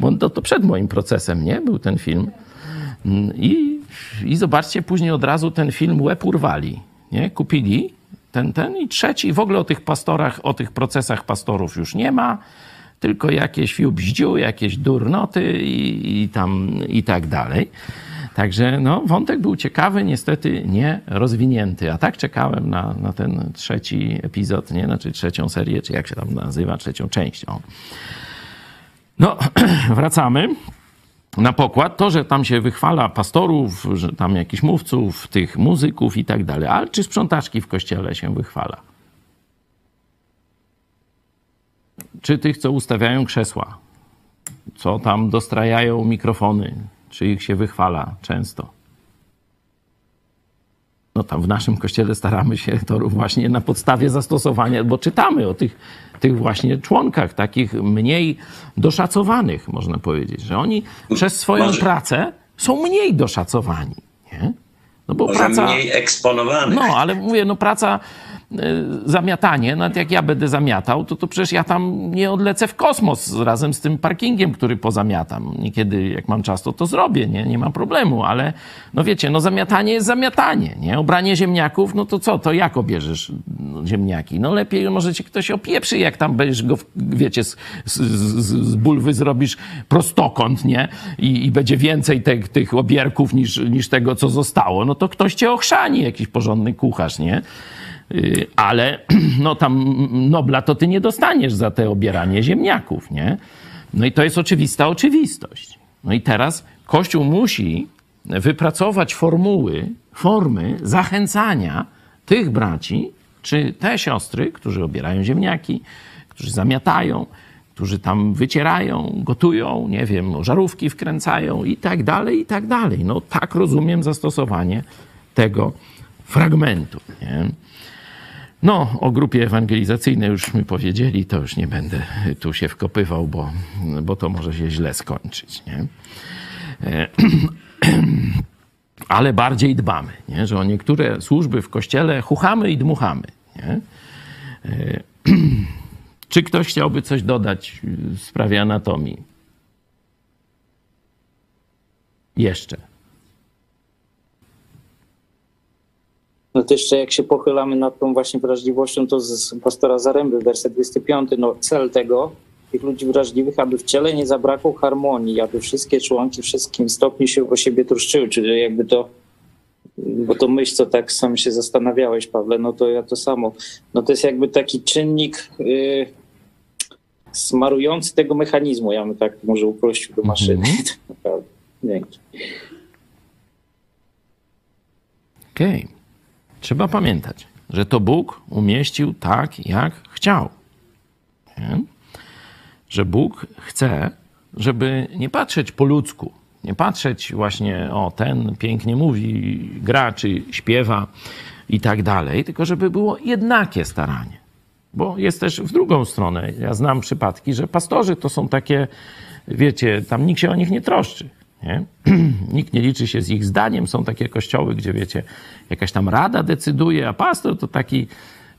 bo to, to przed moim procesem, nie? Był ten film. I, I zobaczcie, później od razu ten film łeb urwali, nie? Kupili ten, ten i trzeci. W ogóle o tych pastorach, o tych procesach pastorów już nie ma. tylko jakieś fiubździu, jakieś durnoty i, i tam i tak dalej. Także no, wątek był ciekawy, niestety nie rozwinięty. A tak czekałem na, na ten trzeci epizod, nie? Znaczy trzecią serię, czy jak się tam nazywa, trzecią część. O. No, wracamy na pokład. To, że tam się wychwala pastorów, że tam jakichś mówców, tych muzyków i tak dalej. Ale czy sprzątaczki w kościele się wychwala? Czy tych, co ustawiają krzesła? Co tam dostrajają mikrofony? Czy ich się wychwala często? No tam w naszym kościele staramy się to właśnie na podstawie zastosowania, bo czytamy o tych, tych właśnie członkach, takich mniej doszacowanych, można powiedzieć, że oni przez swoją Może- pracę są mniej doszacowani. Nie? No bo Może praca. mniej eksponowany. No, ale mówię, no praca, zamiatanie, nawet jak ja będę zamiatał, to, to przecież ja tam nie odlecę w kosmos razem z tym parkingiem, który pozamiatam. Niekiedy, jak mam czas, to to zrobię, nie, nie mam problemu, ale no wiecie, no zamiatanie jest zamiatanie, nie? Obranie ziemniaków, no to co, to jak obierzesz no, ziemniaki? No lepiej może cię ktoś opieprzy, jak tam będziesz go, wiecie, z, z, z bulwy zrobisz prostokąt, nie? I, i będzie więcej te, tych obierków niż, niż tego, co zostało, no to ktoś cię ochrzani, jakiś porządny kucharz, nie? Y, Ale no tam Nobla to ty nie dostaniesz za te obieranie ziemniaków, nie? No i to jest oczywista oczywistość. No i teraz Kościół musi wypracować formuły, formy zachęcania tych braci, czy te siostry, którzy obierają ziemniaki, którzy zamiatają, którzy tam wycierają, gotują, nie wiem, żarówki wkręcają i tak dalej, i tak dalej. No tak rozumiem zastosowanie tego fragmentu. Nie? No, o grupie ewangelizacyjnej już my powiedzieli, to już nie będę tu się wkopywał, bo, bo to może się źle skończyć. Nie? E, Ale bardziej dbamy, nie? że o niektóre służby w kościele chuchamy i dmuchamy. Nie? E, Czy ktoś chciałby coś dodać w sprawie anatomii? Jeszcze. No to jeszcze jak się pochylamy nad tą właśnie wrażliwością, to z pastora Zaręby, werset 25, no cel tego, tych ludzi wrażliwych, aby w ciele nie zabrakło harmonii, aby wszystkie członki w wszystkim stopniu się o siebie troszczyły, czyli jakby to, bo to myśl, co tak sam się zastanawiałeś, Pawle, no to ja to samo. No to jest jakby taki czynnik yy, smarujący tego mechanizmu, ja bym tak może uprościł do maszyny. Naprawdę. Dzięki. Okej. Trzeba pamiętać, że to Bóg umieścił tak, jak chciał. Nie? Że Bóg chce, żeby nie patrzeć po ludzku, nie patrzeć właśnie, o ten pięknie mówi, gra czy śpiewa i tak dalej, tylko żeby było jednakie staranie. Bo jest też w drugą stronę. Ja znam przypadki, że pastorzy to są takie, wiecie, tam nikt się o nich nie troszczy. Nie? Nikt nie liczy się z ich zdaniem. Są takie kościoły, gdzie wiecie, jakaś tam rada decyduje, a pastor to taki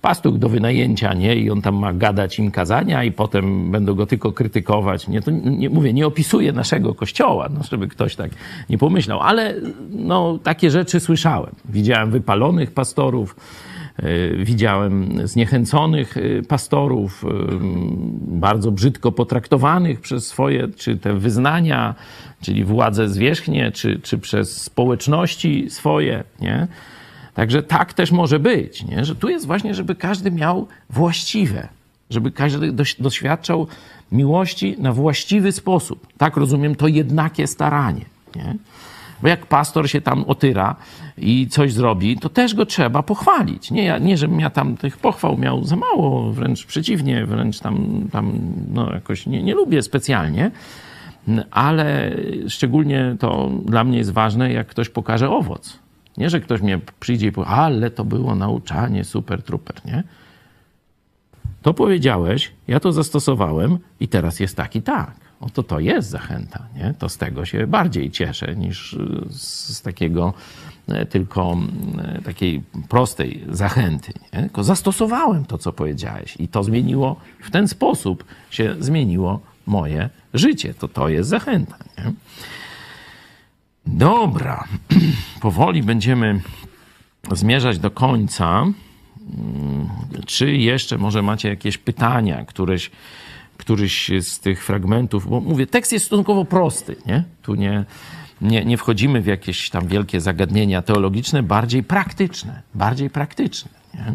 pastuch do wynajęcia, nie? I on tam ma gadać im kazania i potem będą go tylko krytykować. Nie, to nie mówię, nie opisuję naszego kościoła, no, żeby ktoś tak nie pomyślał, ale no, takie rzeczy słyszałem. Widziałem wypalonych pastorów, widziałem zniechęconych yy, pastorów, yy, bardzo brzydko potraktowanych przez swoje, czy te wyznania, czyli władze zwierzchnie, czy, czy przez społeczności swoje, nie? Także tak też może być, nie? że tu jest właśnie, żeby każdy miał właściwe, żeby każdy doś- doświadczał miłości na właściwy sposób. Tak rozumiem to jednakie staranie. Nie? Bo jak pastor się tam otyra i coś zrobi, to też go trzeba pochwalić. Nie, ja, nie żebym ja tam tych pochwał miał za mało, wręcz przeciwnie, wręcz tam, tam no jakoś nie, nie lubię specjalnie, ale szczególnie to dla mnie jest ważne, jak ktoś pokaże owoc. Nie, że ktoś mnie przyjdzie i powie, ale to było nauczanie, super, truper, nie? To powiedziałeś, ja to zastosowałem i teraz jest tak i tak. Oto to jest zachęta, nie? To z tego się bardziej cieszę niż z, z takiego e, tylko e, takiej prostej zachęty. Nie? Tylko zastosowałem to, co powiedziałeś i to zmieniło, w ten sposób się zmieniło moje życie. To to jest zachęta, nie? Dobra, powoli będziemy zmierzać do końca. Mm, Czy jeszcze może macie jakieś pytania, któreś, któryś z tych fragmentów, bo mówię, tekst jest stosunkowo prosty, nie? Tu nie, nie, nie wchodzimy w jakieś tam wielkie zagadnienia teologiczne, bardziej praktyczne, bardziej praktyczne, nie?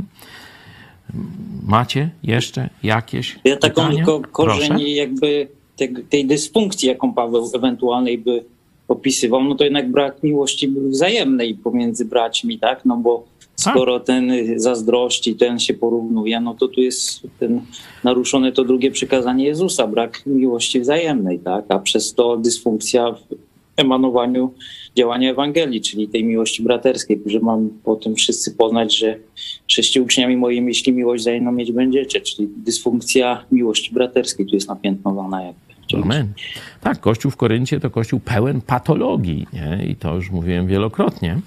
Macie jeszcze jakieś Ja taką pytania? tylko Proszę. korzeń jakby tej, tej dysfunkcji, jaką Paweł ewentualnej by opisywał, no to jednak brak miłości wzajemnej pomiędzy braćmi, tak? No bo skoro ten zazdrości, ten się porównuje, no to tu jest ten naruszone to drugie przykazanie Jezusa, brak miłości wzajemnej, tak? A przez to dysfunkcja w emanowaniu działania Ewangelii, czyli tej miłości braterskiej, że mam po tym wszyscy poznać, że sześciu uczniami moimi, jeśli miłość wzajemną mieć będziecie, czyli dysfunkcja miłości braterskiej tu jest napiętnowana jakby. Amen. Tak, Kościół w Koryncie to Kościół pełen patologii nie? i to już mówiłem wielokrotnie.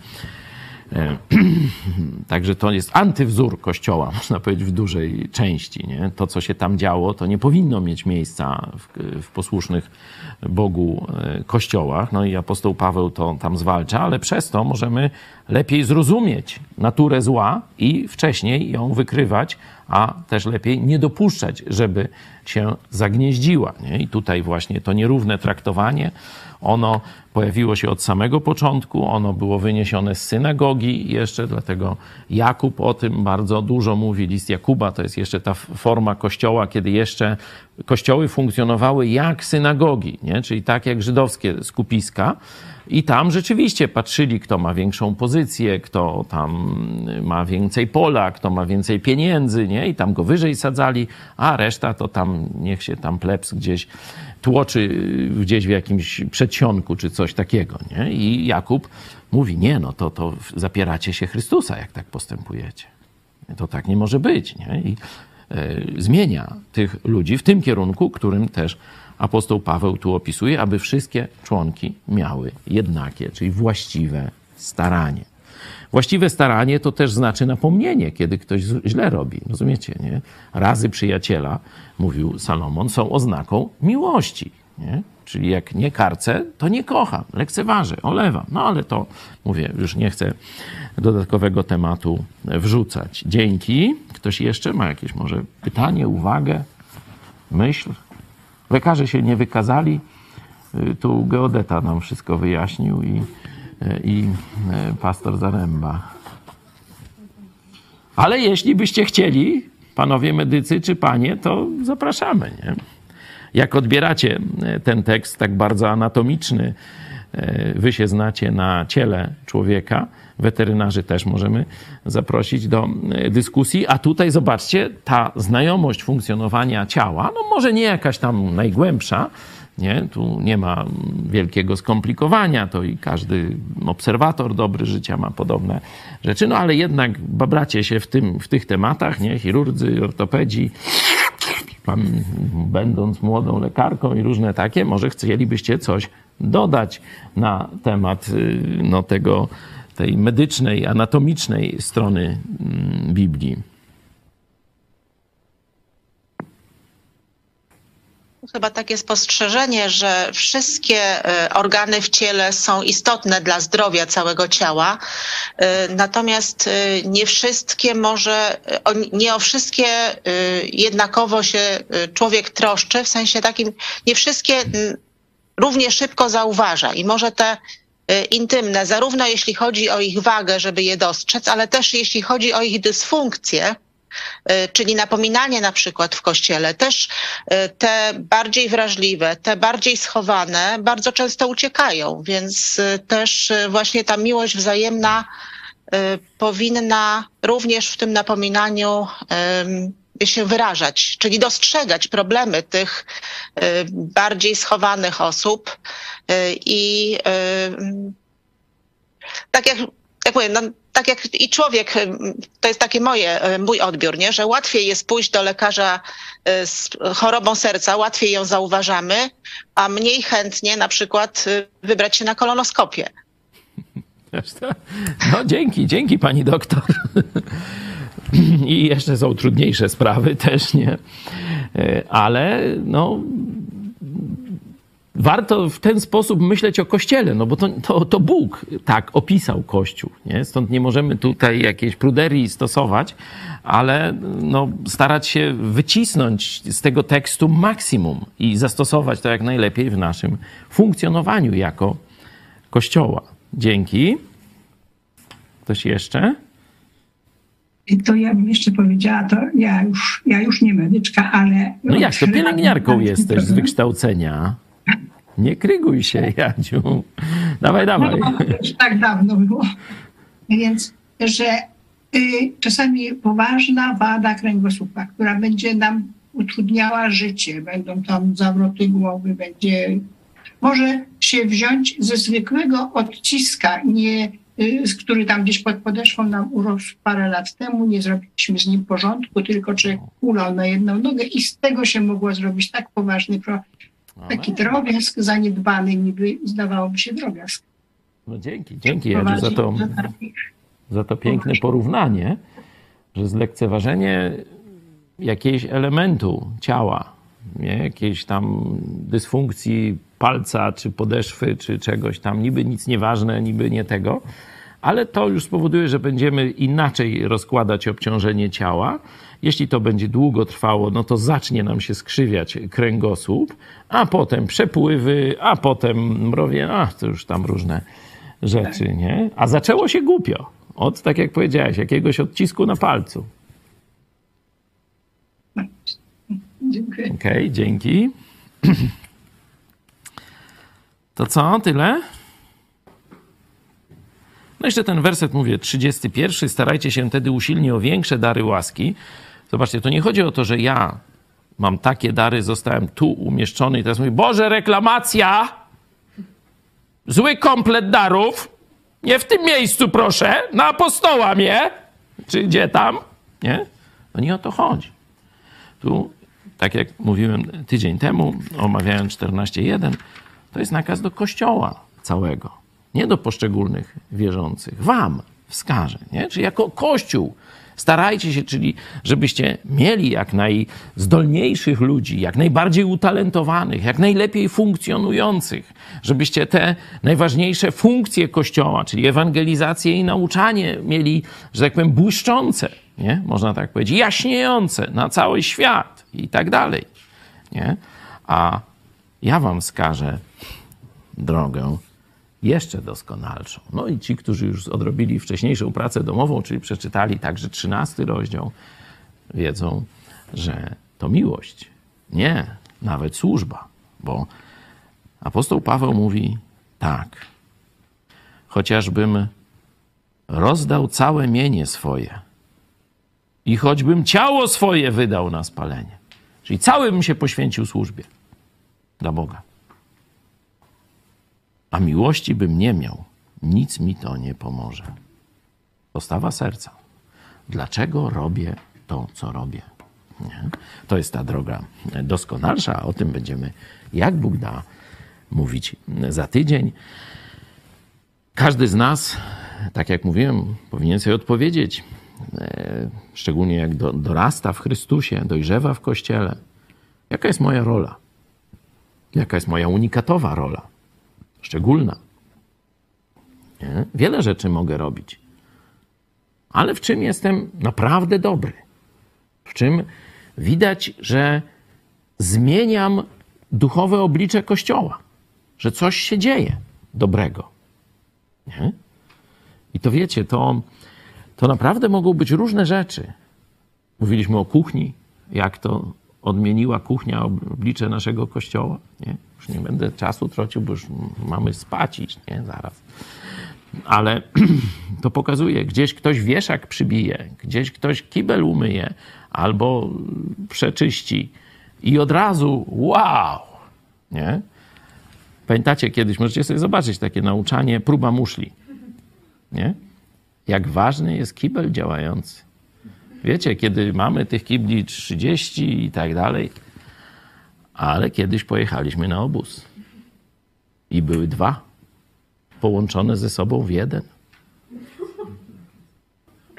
E, Także to jest antywzór Kościoła, można powiedzieć, w dużej części. Nie? To, co się tam działo, to nie powinno mieć miejsca w, w posłusznych Bogu e, kościołach. No i apostoł Paweł to tam zwalcza, ale przez to możemy lepiej zrozumieć naturę zła i wcześniej ją wykrywać, a też lepiej nie dopuszczać, żeby się zagnieździła. Nie? I tutaj właśnie to nierówne traktowanie, ono pojawiło się od samego początku, ono było wyniesione z synagogi jeszcze, dlatego Jakub o tym bardzo dużo mówi. List Jakuba to jest jeszcze ta forma kościoła, kiedy jeszcze kościoły funkcjonowały jak synagogi, nie? czyli tak jak żydowskie skupiska. I tam rzeczywiście patrzyli, kto ma większą pozycję, kto tam ma więcej pola, kto ma więcej pieniędzy, nie? I tam go wyżej sadzali, a reszta to tam niech się tam plebs gdzieś tłoczy gdzieś w jakimś przedsionku czy coś takiego, nie? I Jakub mówi, nie, no to, to zapieracie się Chrystusa, jak tak postępujecie. To tak nie może być, nie? I e, zmienia tych ludzi w tym kierunku, którym też apostoł Paweł tu opisuje, aby wszystkie członki miały jednakie, czyli właściwe staranie. Właściwe staranie to też znaczy napomnienie, kiedy ktoś źle robi. Rozumiecie, nie? Razy przyjaciela, mówił Salomon, są oznaką miłości. Nie? Czyli jak nie karcę, to nie kocham, lekceważę, olewam. No ale to, mówię, już nie chcę dodatkowego tematu wrzucać. Dzięki. Ktoś jeszcze ma jakieś może pytanie, uwagę, myśl? Lekarze się nie wykazali. Y, Tu geodeta nam wszystko wyjaśnił i, y, i y, pastor Zaręba. Ale jeśli byście chcieli, panowie medycy czy panie, to zapraszamy. Nie? Jak odbieracie ten tekst tak bardzo anatomiczny, wy się znacie na ciele człowieka, weterynarzy też możemy zaprosić do y, dyskusji. A tutaj zobaczcie, ta znajomość funkcjonowania ciała, no może nie jakaś tam najgłębsza, nie? Tu nie ma wielkiego skomplikowania, to i każdy obserwator dobry życia ma podobne rzeczy, no ale jednak babracie się w, tym, w tych tematach, nie? Chirurdzy, ortopedzi, pan, będąc młodą lekarką i różne takie, może chcielibyście coś dodać na temat y, no, tego, tej medycznej, anatomicznej strony mm, Biblii. Chyba takie spostrzeżenie, że wszystkie e, organy w ciele są istotne dla zdrowia całego ciała, e, natomiast e, nie wszystkie może, nie o wszystkie jednakowo się człowiek troszczy, w sensie takim, nie wszystkie równie szybko zauważa i może te intymne, zarówno jeśli chodzi o ich wagę, żeby je dostrzec, ale też jeśli chodzi o ich dysfunkcję, y, czyli napominanie na przykład w kościele, też y, te bardziej wrażliwe, te bardziej schowane bardzo często uciekają, więc y, też y, właśnie ta miłość wzajemna y, powinna również w tym napominaniu się wyrażać, czyli dostrzegać problemy tych y, bardziej schowanych osób y, i y, tak jak, jak mówię, no, tak jak i człowiek, to jest takie moje, mój odbiór, nie? że łatwiej jest pójść do lekarza z chorobą serca, łatwiej ją zauważamy, a mniej chętnie na przykład wybrać się na kolonoskopię. No dzięki, dzięki pani doktor. I jeszcze są trudniejsze sprawy też, nie? E, Ale no warto w ten sposób myśleć o Kościele, no bo to, to, to Bóg tak opisał Kościół, nie? Stąd nie możemy tutaj jakiejś pruderii stosować, ale no, starać się wycisnąć z tego tekstu maksimum i zastosować to jak najlepiej w naszym funkcjonowaniu jako Kościoła. Dzięki. Ktoś jeszcze? To ja bym jeszcze powiedziała, to ja już, ja już nie medyczka, ale... No jak to pielęgniarką jesteś z wykształcenia? Nie kryguj się, Jadziu. Dawaj, dawaj. No, już tak dawno było. Więc, że y, czasami poważna wada kręgosłupa, która będzie nam utrudniała życie, będą tam zawroty głowy, będzie... Może się wziąć ze zwykłego odciska, nie który tam gdzieś pod podeszwą nam urósł parę lat temu, nie zrobiliśmy z nim porządku, tylko człowiek kulał na jedną nogę i z tego się mogło zrobić tak poważny, pro, taki drobiazg zaniedbany, niby zdawałoby się drobiazg. No dzięki, dzięki Jadziu za to, za to piękne porównanie, że zlekceważenie jakiegoś elementu ciała, nie? jakiejś tam dysfunkcji palca, czy podeszwy, czy czegoś tam, niby nic nieważne, niby nie tego, ale to już spowoduje, że będziemy inaczej rozkładać obciążenie ciała. Jeśli to będzie długo trwało, no to zacznie nam się skrzywiać kręgosłup, a potem przepływy, a potem mrowie, a to już tam różne rzeczy, nie? A zaczęło się głupio. Od, tak jak powiedziałeś, jakiegoś odcisku na palcu. Dziękuję. Okej, okay, dzięki. To co, tyle? No jeszcze ten werset mówię, 31. Starajcie się wtedy usilnie o większe dary łaski. Zobaczcie, to nie chodzi o to, że ja mam takie dary, zostałem tu umieszczony i teraz mówię, Boże, reklamacja! Zły komplet darów! Nie w tym miejscu, proszę! Na apostoła mnie! Czy gdzie tam? Nie? No nie o to chodzi. Tu, tak jak mówiłem tydzień temu, omawiając 14.1, to jest nakaz do kościoła całego, nie do poszczególnych wierzących. Wam wskażę, nie? Czyli jako kościół starajcie się, czyli żebyście mieli jak najzdolniejszych ludzi, jak najbardziej utalentowanych, jak najlepiej funkcjonujących, żebyście te najważniejsze funkcje kościoła, czyli ewangelizację i nauczanie mieli, że tak powiem, błyszczące, nie? Można tak powiedzieć, jaśniejące na cały świat i tak dalej, nie? A ja wam wskażę drogę jeszcze doskonalszą. No i ci, którzy już odrobili wcześniejszą pracę domową, czyli przeczytali także trzynasty rozdział, wiedzą, że to miłość, nie nawet służba, bo apostoł Paweł mówi tak, chociażbym rozdał całe mienie swoje i choćbym ciało swoje wydał na spalenie, czyli cały bym się poświęcił służbie dla Boga a miłości bym nie miał, nic mi to nie pomoże. Postawa serca. Dlaczego robię to, co robię? Nie? To jest ta droga doskonalsza. O tym będziemy, jak Bóg da, mówić za tydzień. Każdy z nas, tak jak mówiłem, powinien sobie odpowiedzieć, e, szczególnie jak do, dorasta w Chrystusie, dojrzewa w Kościele. Jaka jest moja rola? Jaka jest moja unikatowa rola? Szczególna. Nie? Wiele rzeczy mogę robić. Ale w czym jestem naprawdę dobry? W czym widać, że zmieniam duchowe oblicze Kościoła, że coś się dzieje dobrego. Nie? I to wiecie, to, to naprawdę mogą być różne rzeczy. Mówiliśmy o kuchni, jak to odmieniła kuchnia oblicze naszego kościoła. Nie? Już nie będę czasu trocił, bo już mamy spać iść, nie? Zaraz. Ale to pokazuje, gdzieś ktoś wieszak przybije, gdzieś ktoś kibel umyje albo przeczyści i od razu wow, nie? Pamiętacie kiedyś, możecie sobie zobaczyć takie nauczanie, próba muszli, nie? Jak ważny jest kibel działający. Wiecie, kiedy mamy tych kibli 30 i tak dalej, ale kiedyś pojechaliśmy na obóz i były dwa połączone ze sobą w jeden.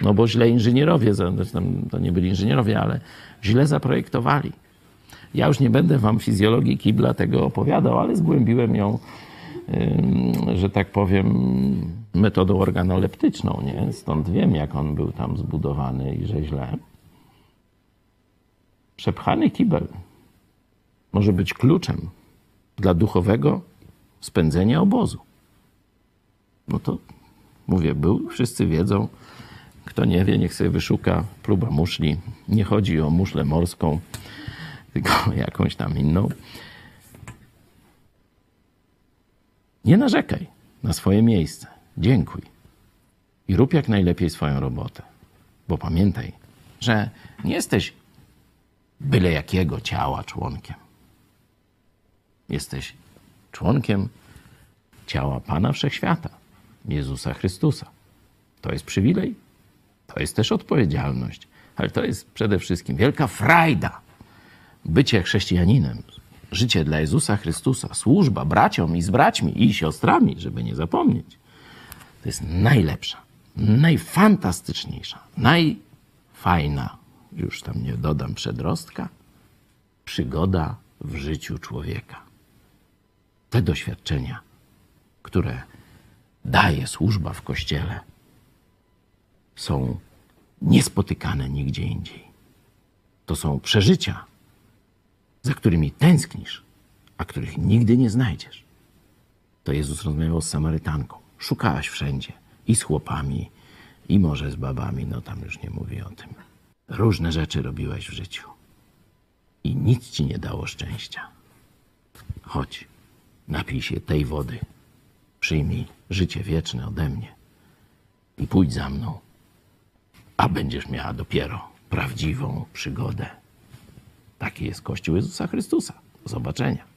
No bo źle inżynierowie, to nie byli inżynierowie, ale źle zaprojektowali. Ja już nie będę wam fizjologii kibla tego opowiadał, ale zgłębiłem ją, że tak powiem, metodą organoleptyczną, nie? Stąd wiem, jak on był tam zbudowany i że źle. Przepchany kibel może być kluczem dla duchowego spędzenia obozu. No to mówię, był, wszyscy wiedzą. Kto nie wie, niech sobie wyszuka próba muszli. Nie chodzi o muszlę morską, tylko jakąś tam inną. Nie narzekaj na swoje miejsce. Dziękuj. I rób jak najlepiej swoją robotę. Bo pamiętaj, że nie jesteś byle jakiego ciała członkiem. Jesteś członkiem ciała Pana Wszechświata, Jezusa Chrystusa. To jest przywilej, to jest też odpowiedzialność, ale to jest przede wszystkim wielka frajda. Bycie chrześcijaninem, życie dla Jezusa Chrystusa, służba braciom i z braćmi i siostrami, żeby nie zapomnieć, to jest najlepsza, najfantastyczniejsza, najfajna, już tam nie dodam przedrostka, przygoda w życiu człowieka. Te doświadczenia, które daje służba w kościele, są niespotykane nigdzie indziej. To są przeżycia, za którymi tęsknisz, a których nigdy nie znajdziesz. To Jezus rozmawiał z Samarytanką. Szukałaś wszędzie i z chłopami, i może z babami, no tam już nie mówię o tym. Różne rzeczy robiłaś w życiu i nic ci nie dało szczęścia. Chodź, napij się tej wody, przyjmij życie wieczne ode mnie i pójdź za mną, a będziesz miała dopiero prawdziwą przygodę. Taki jest Kościół Jezusa Chrystusa. Do zobaczenia.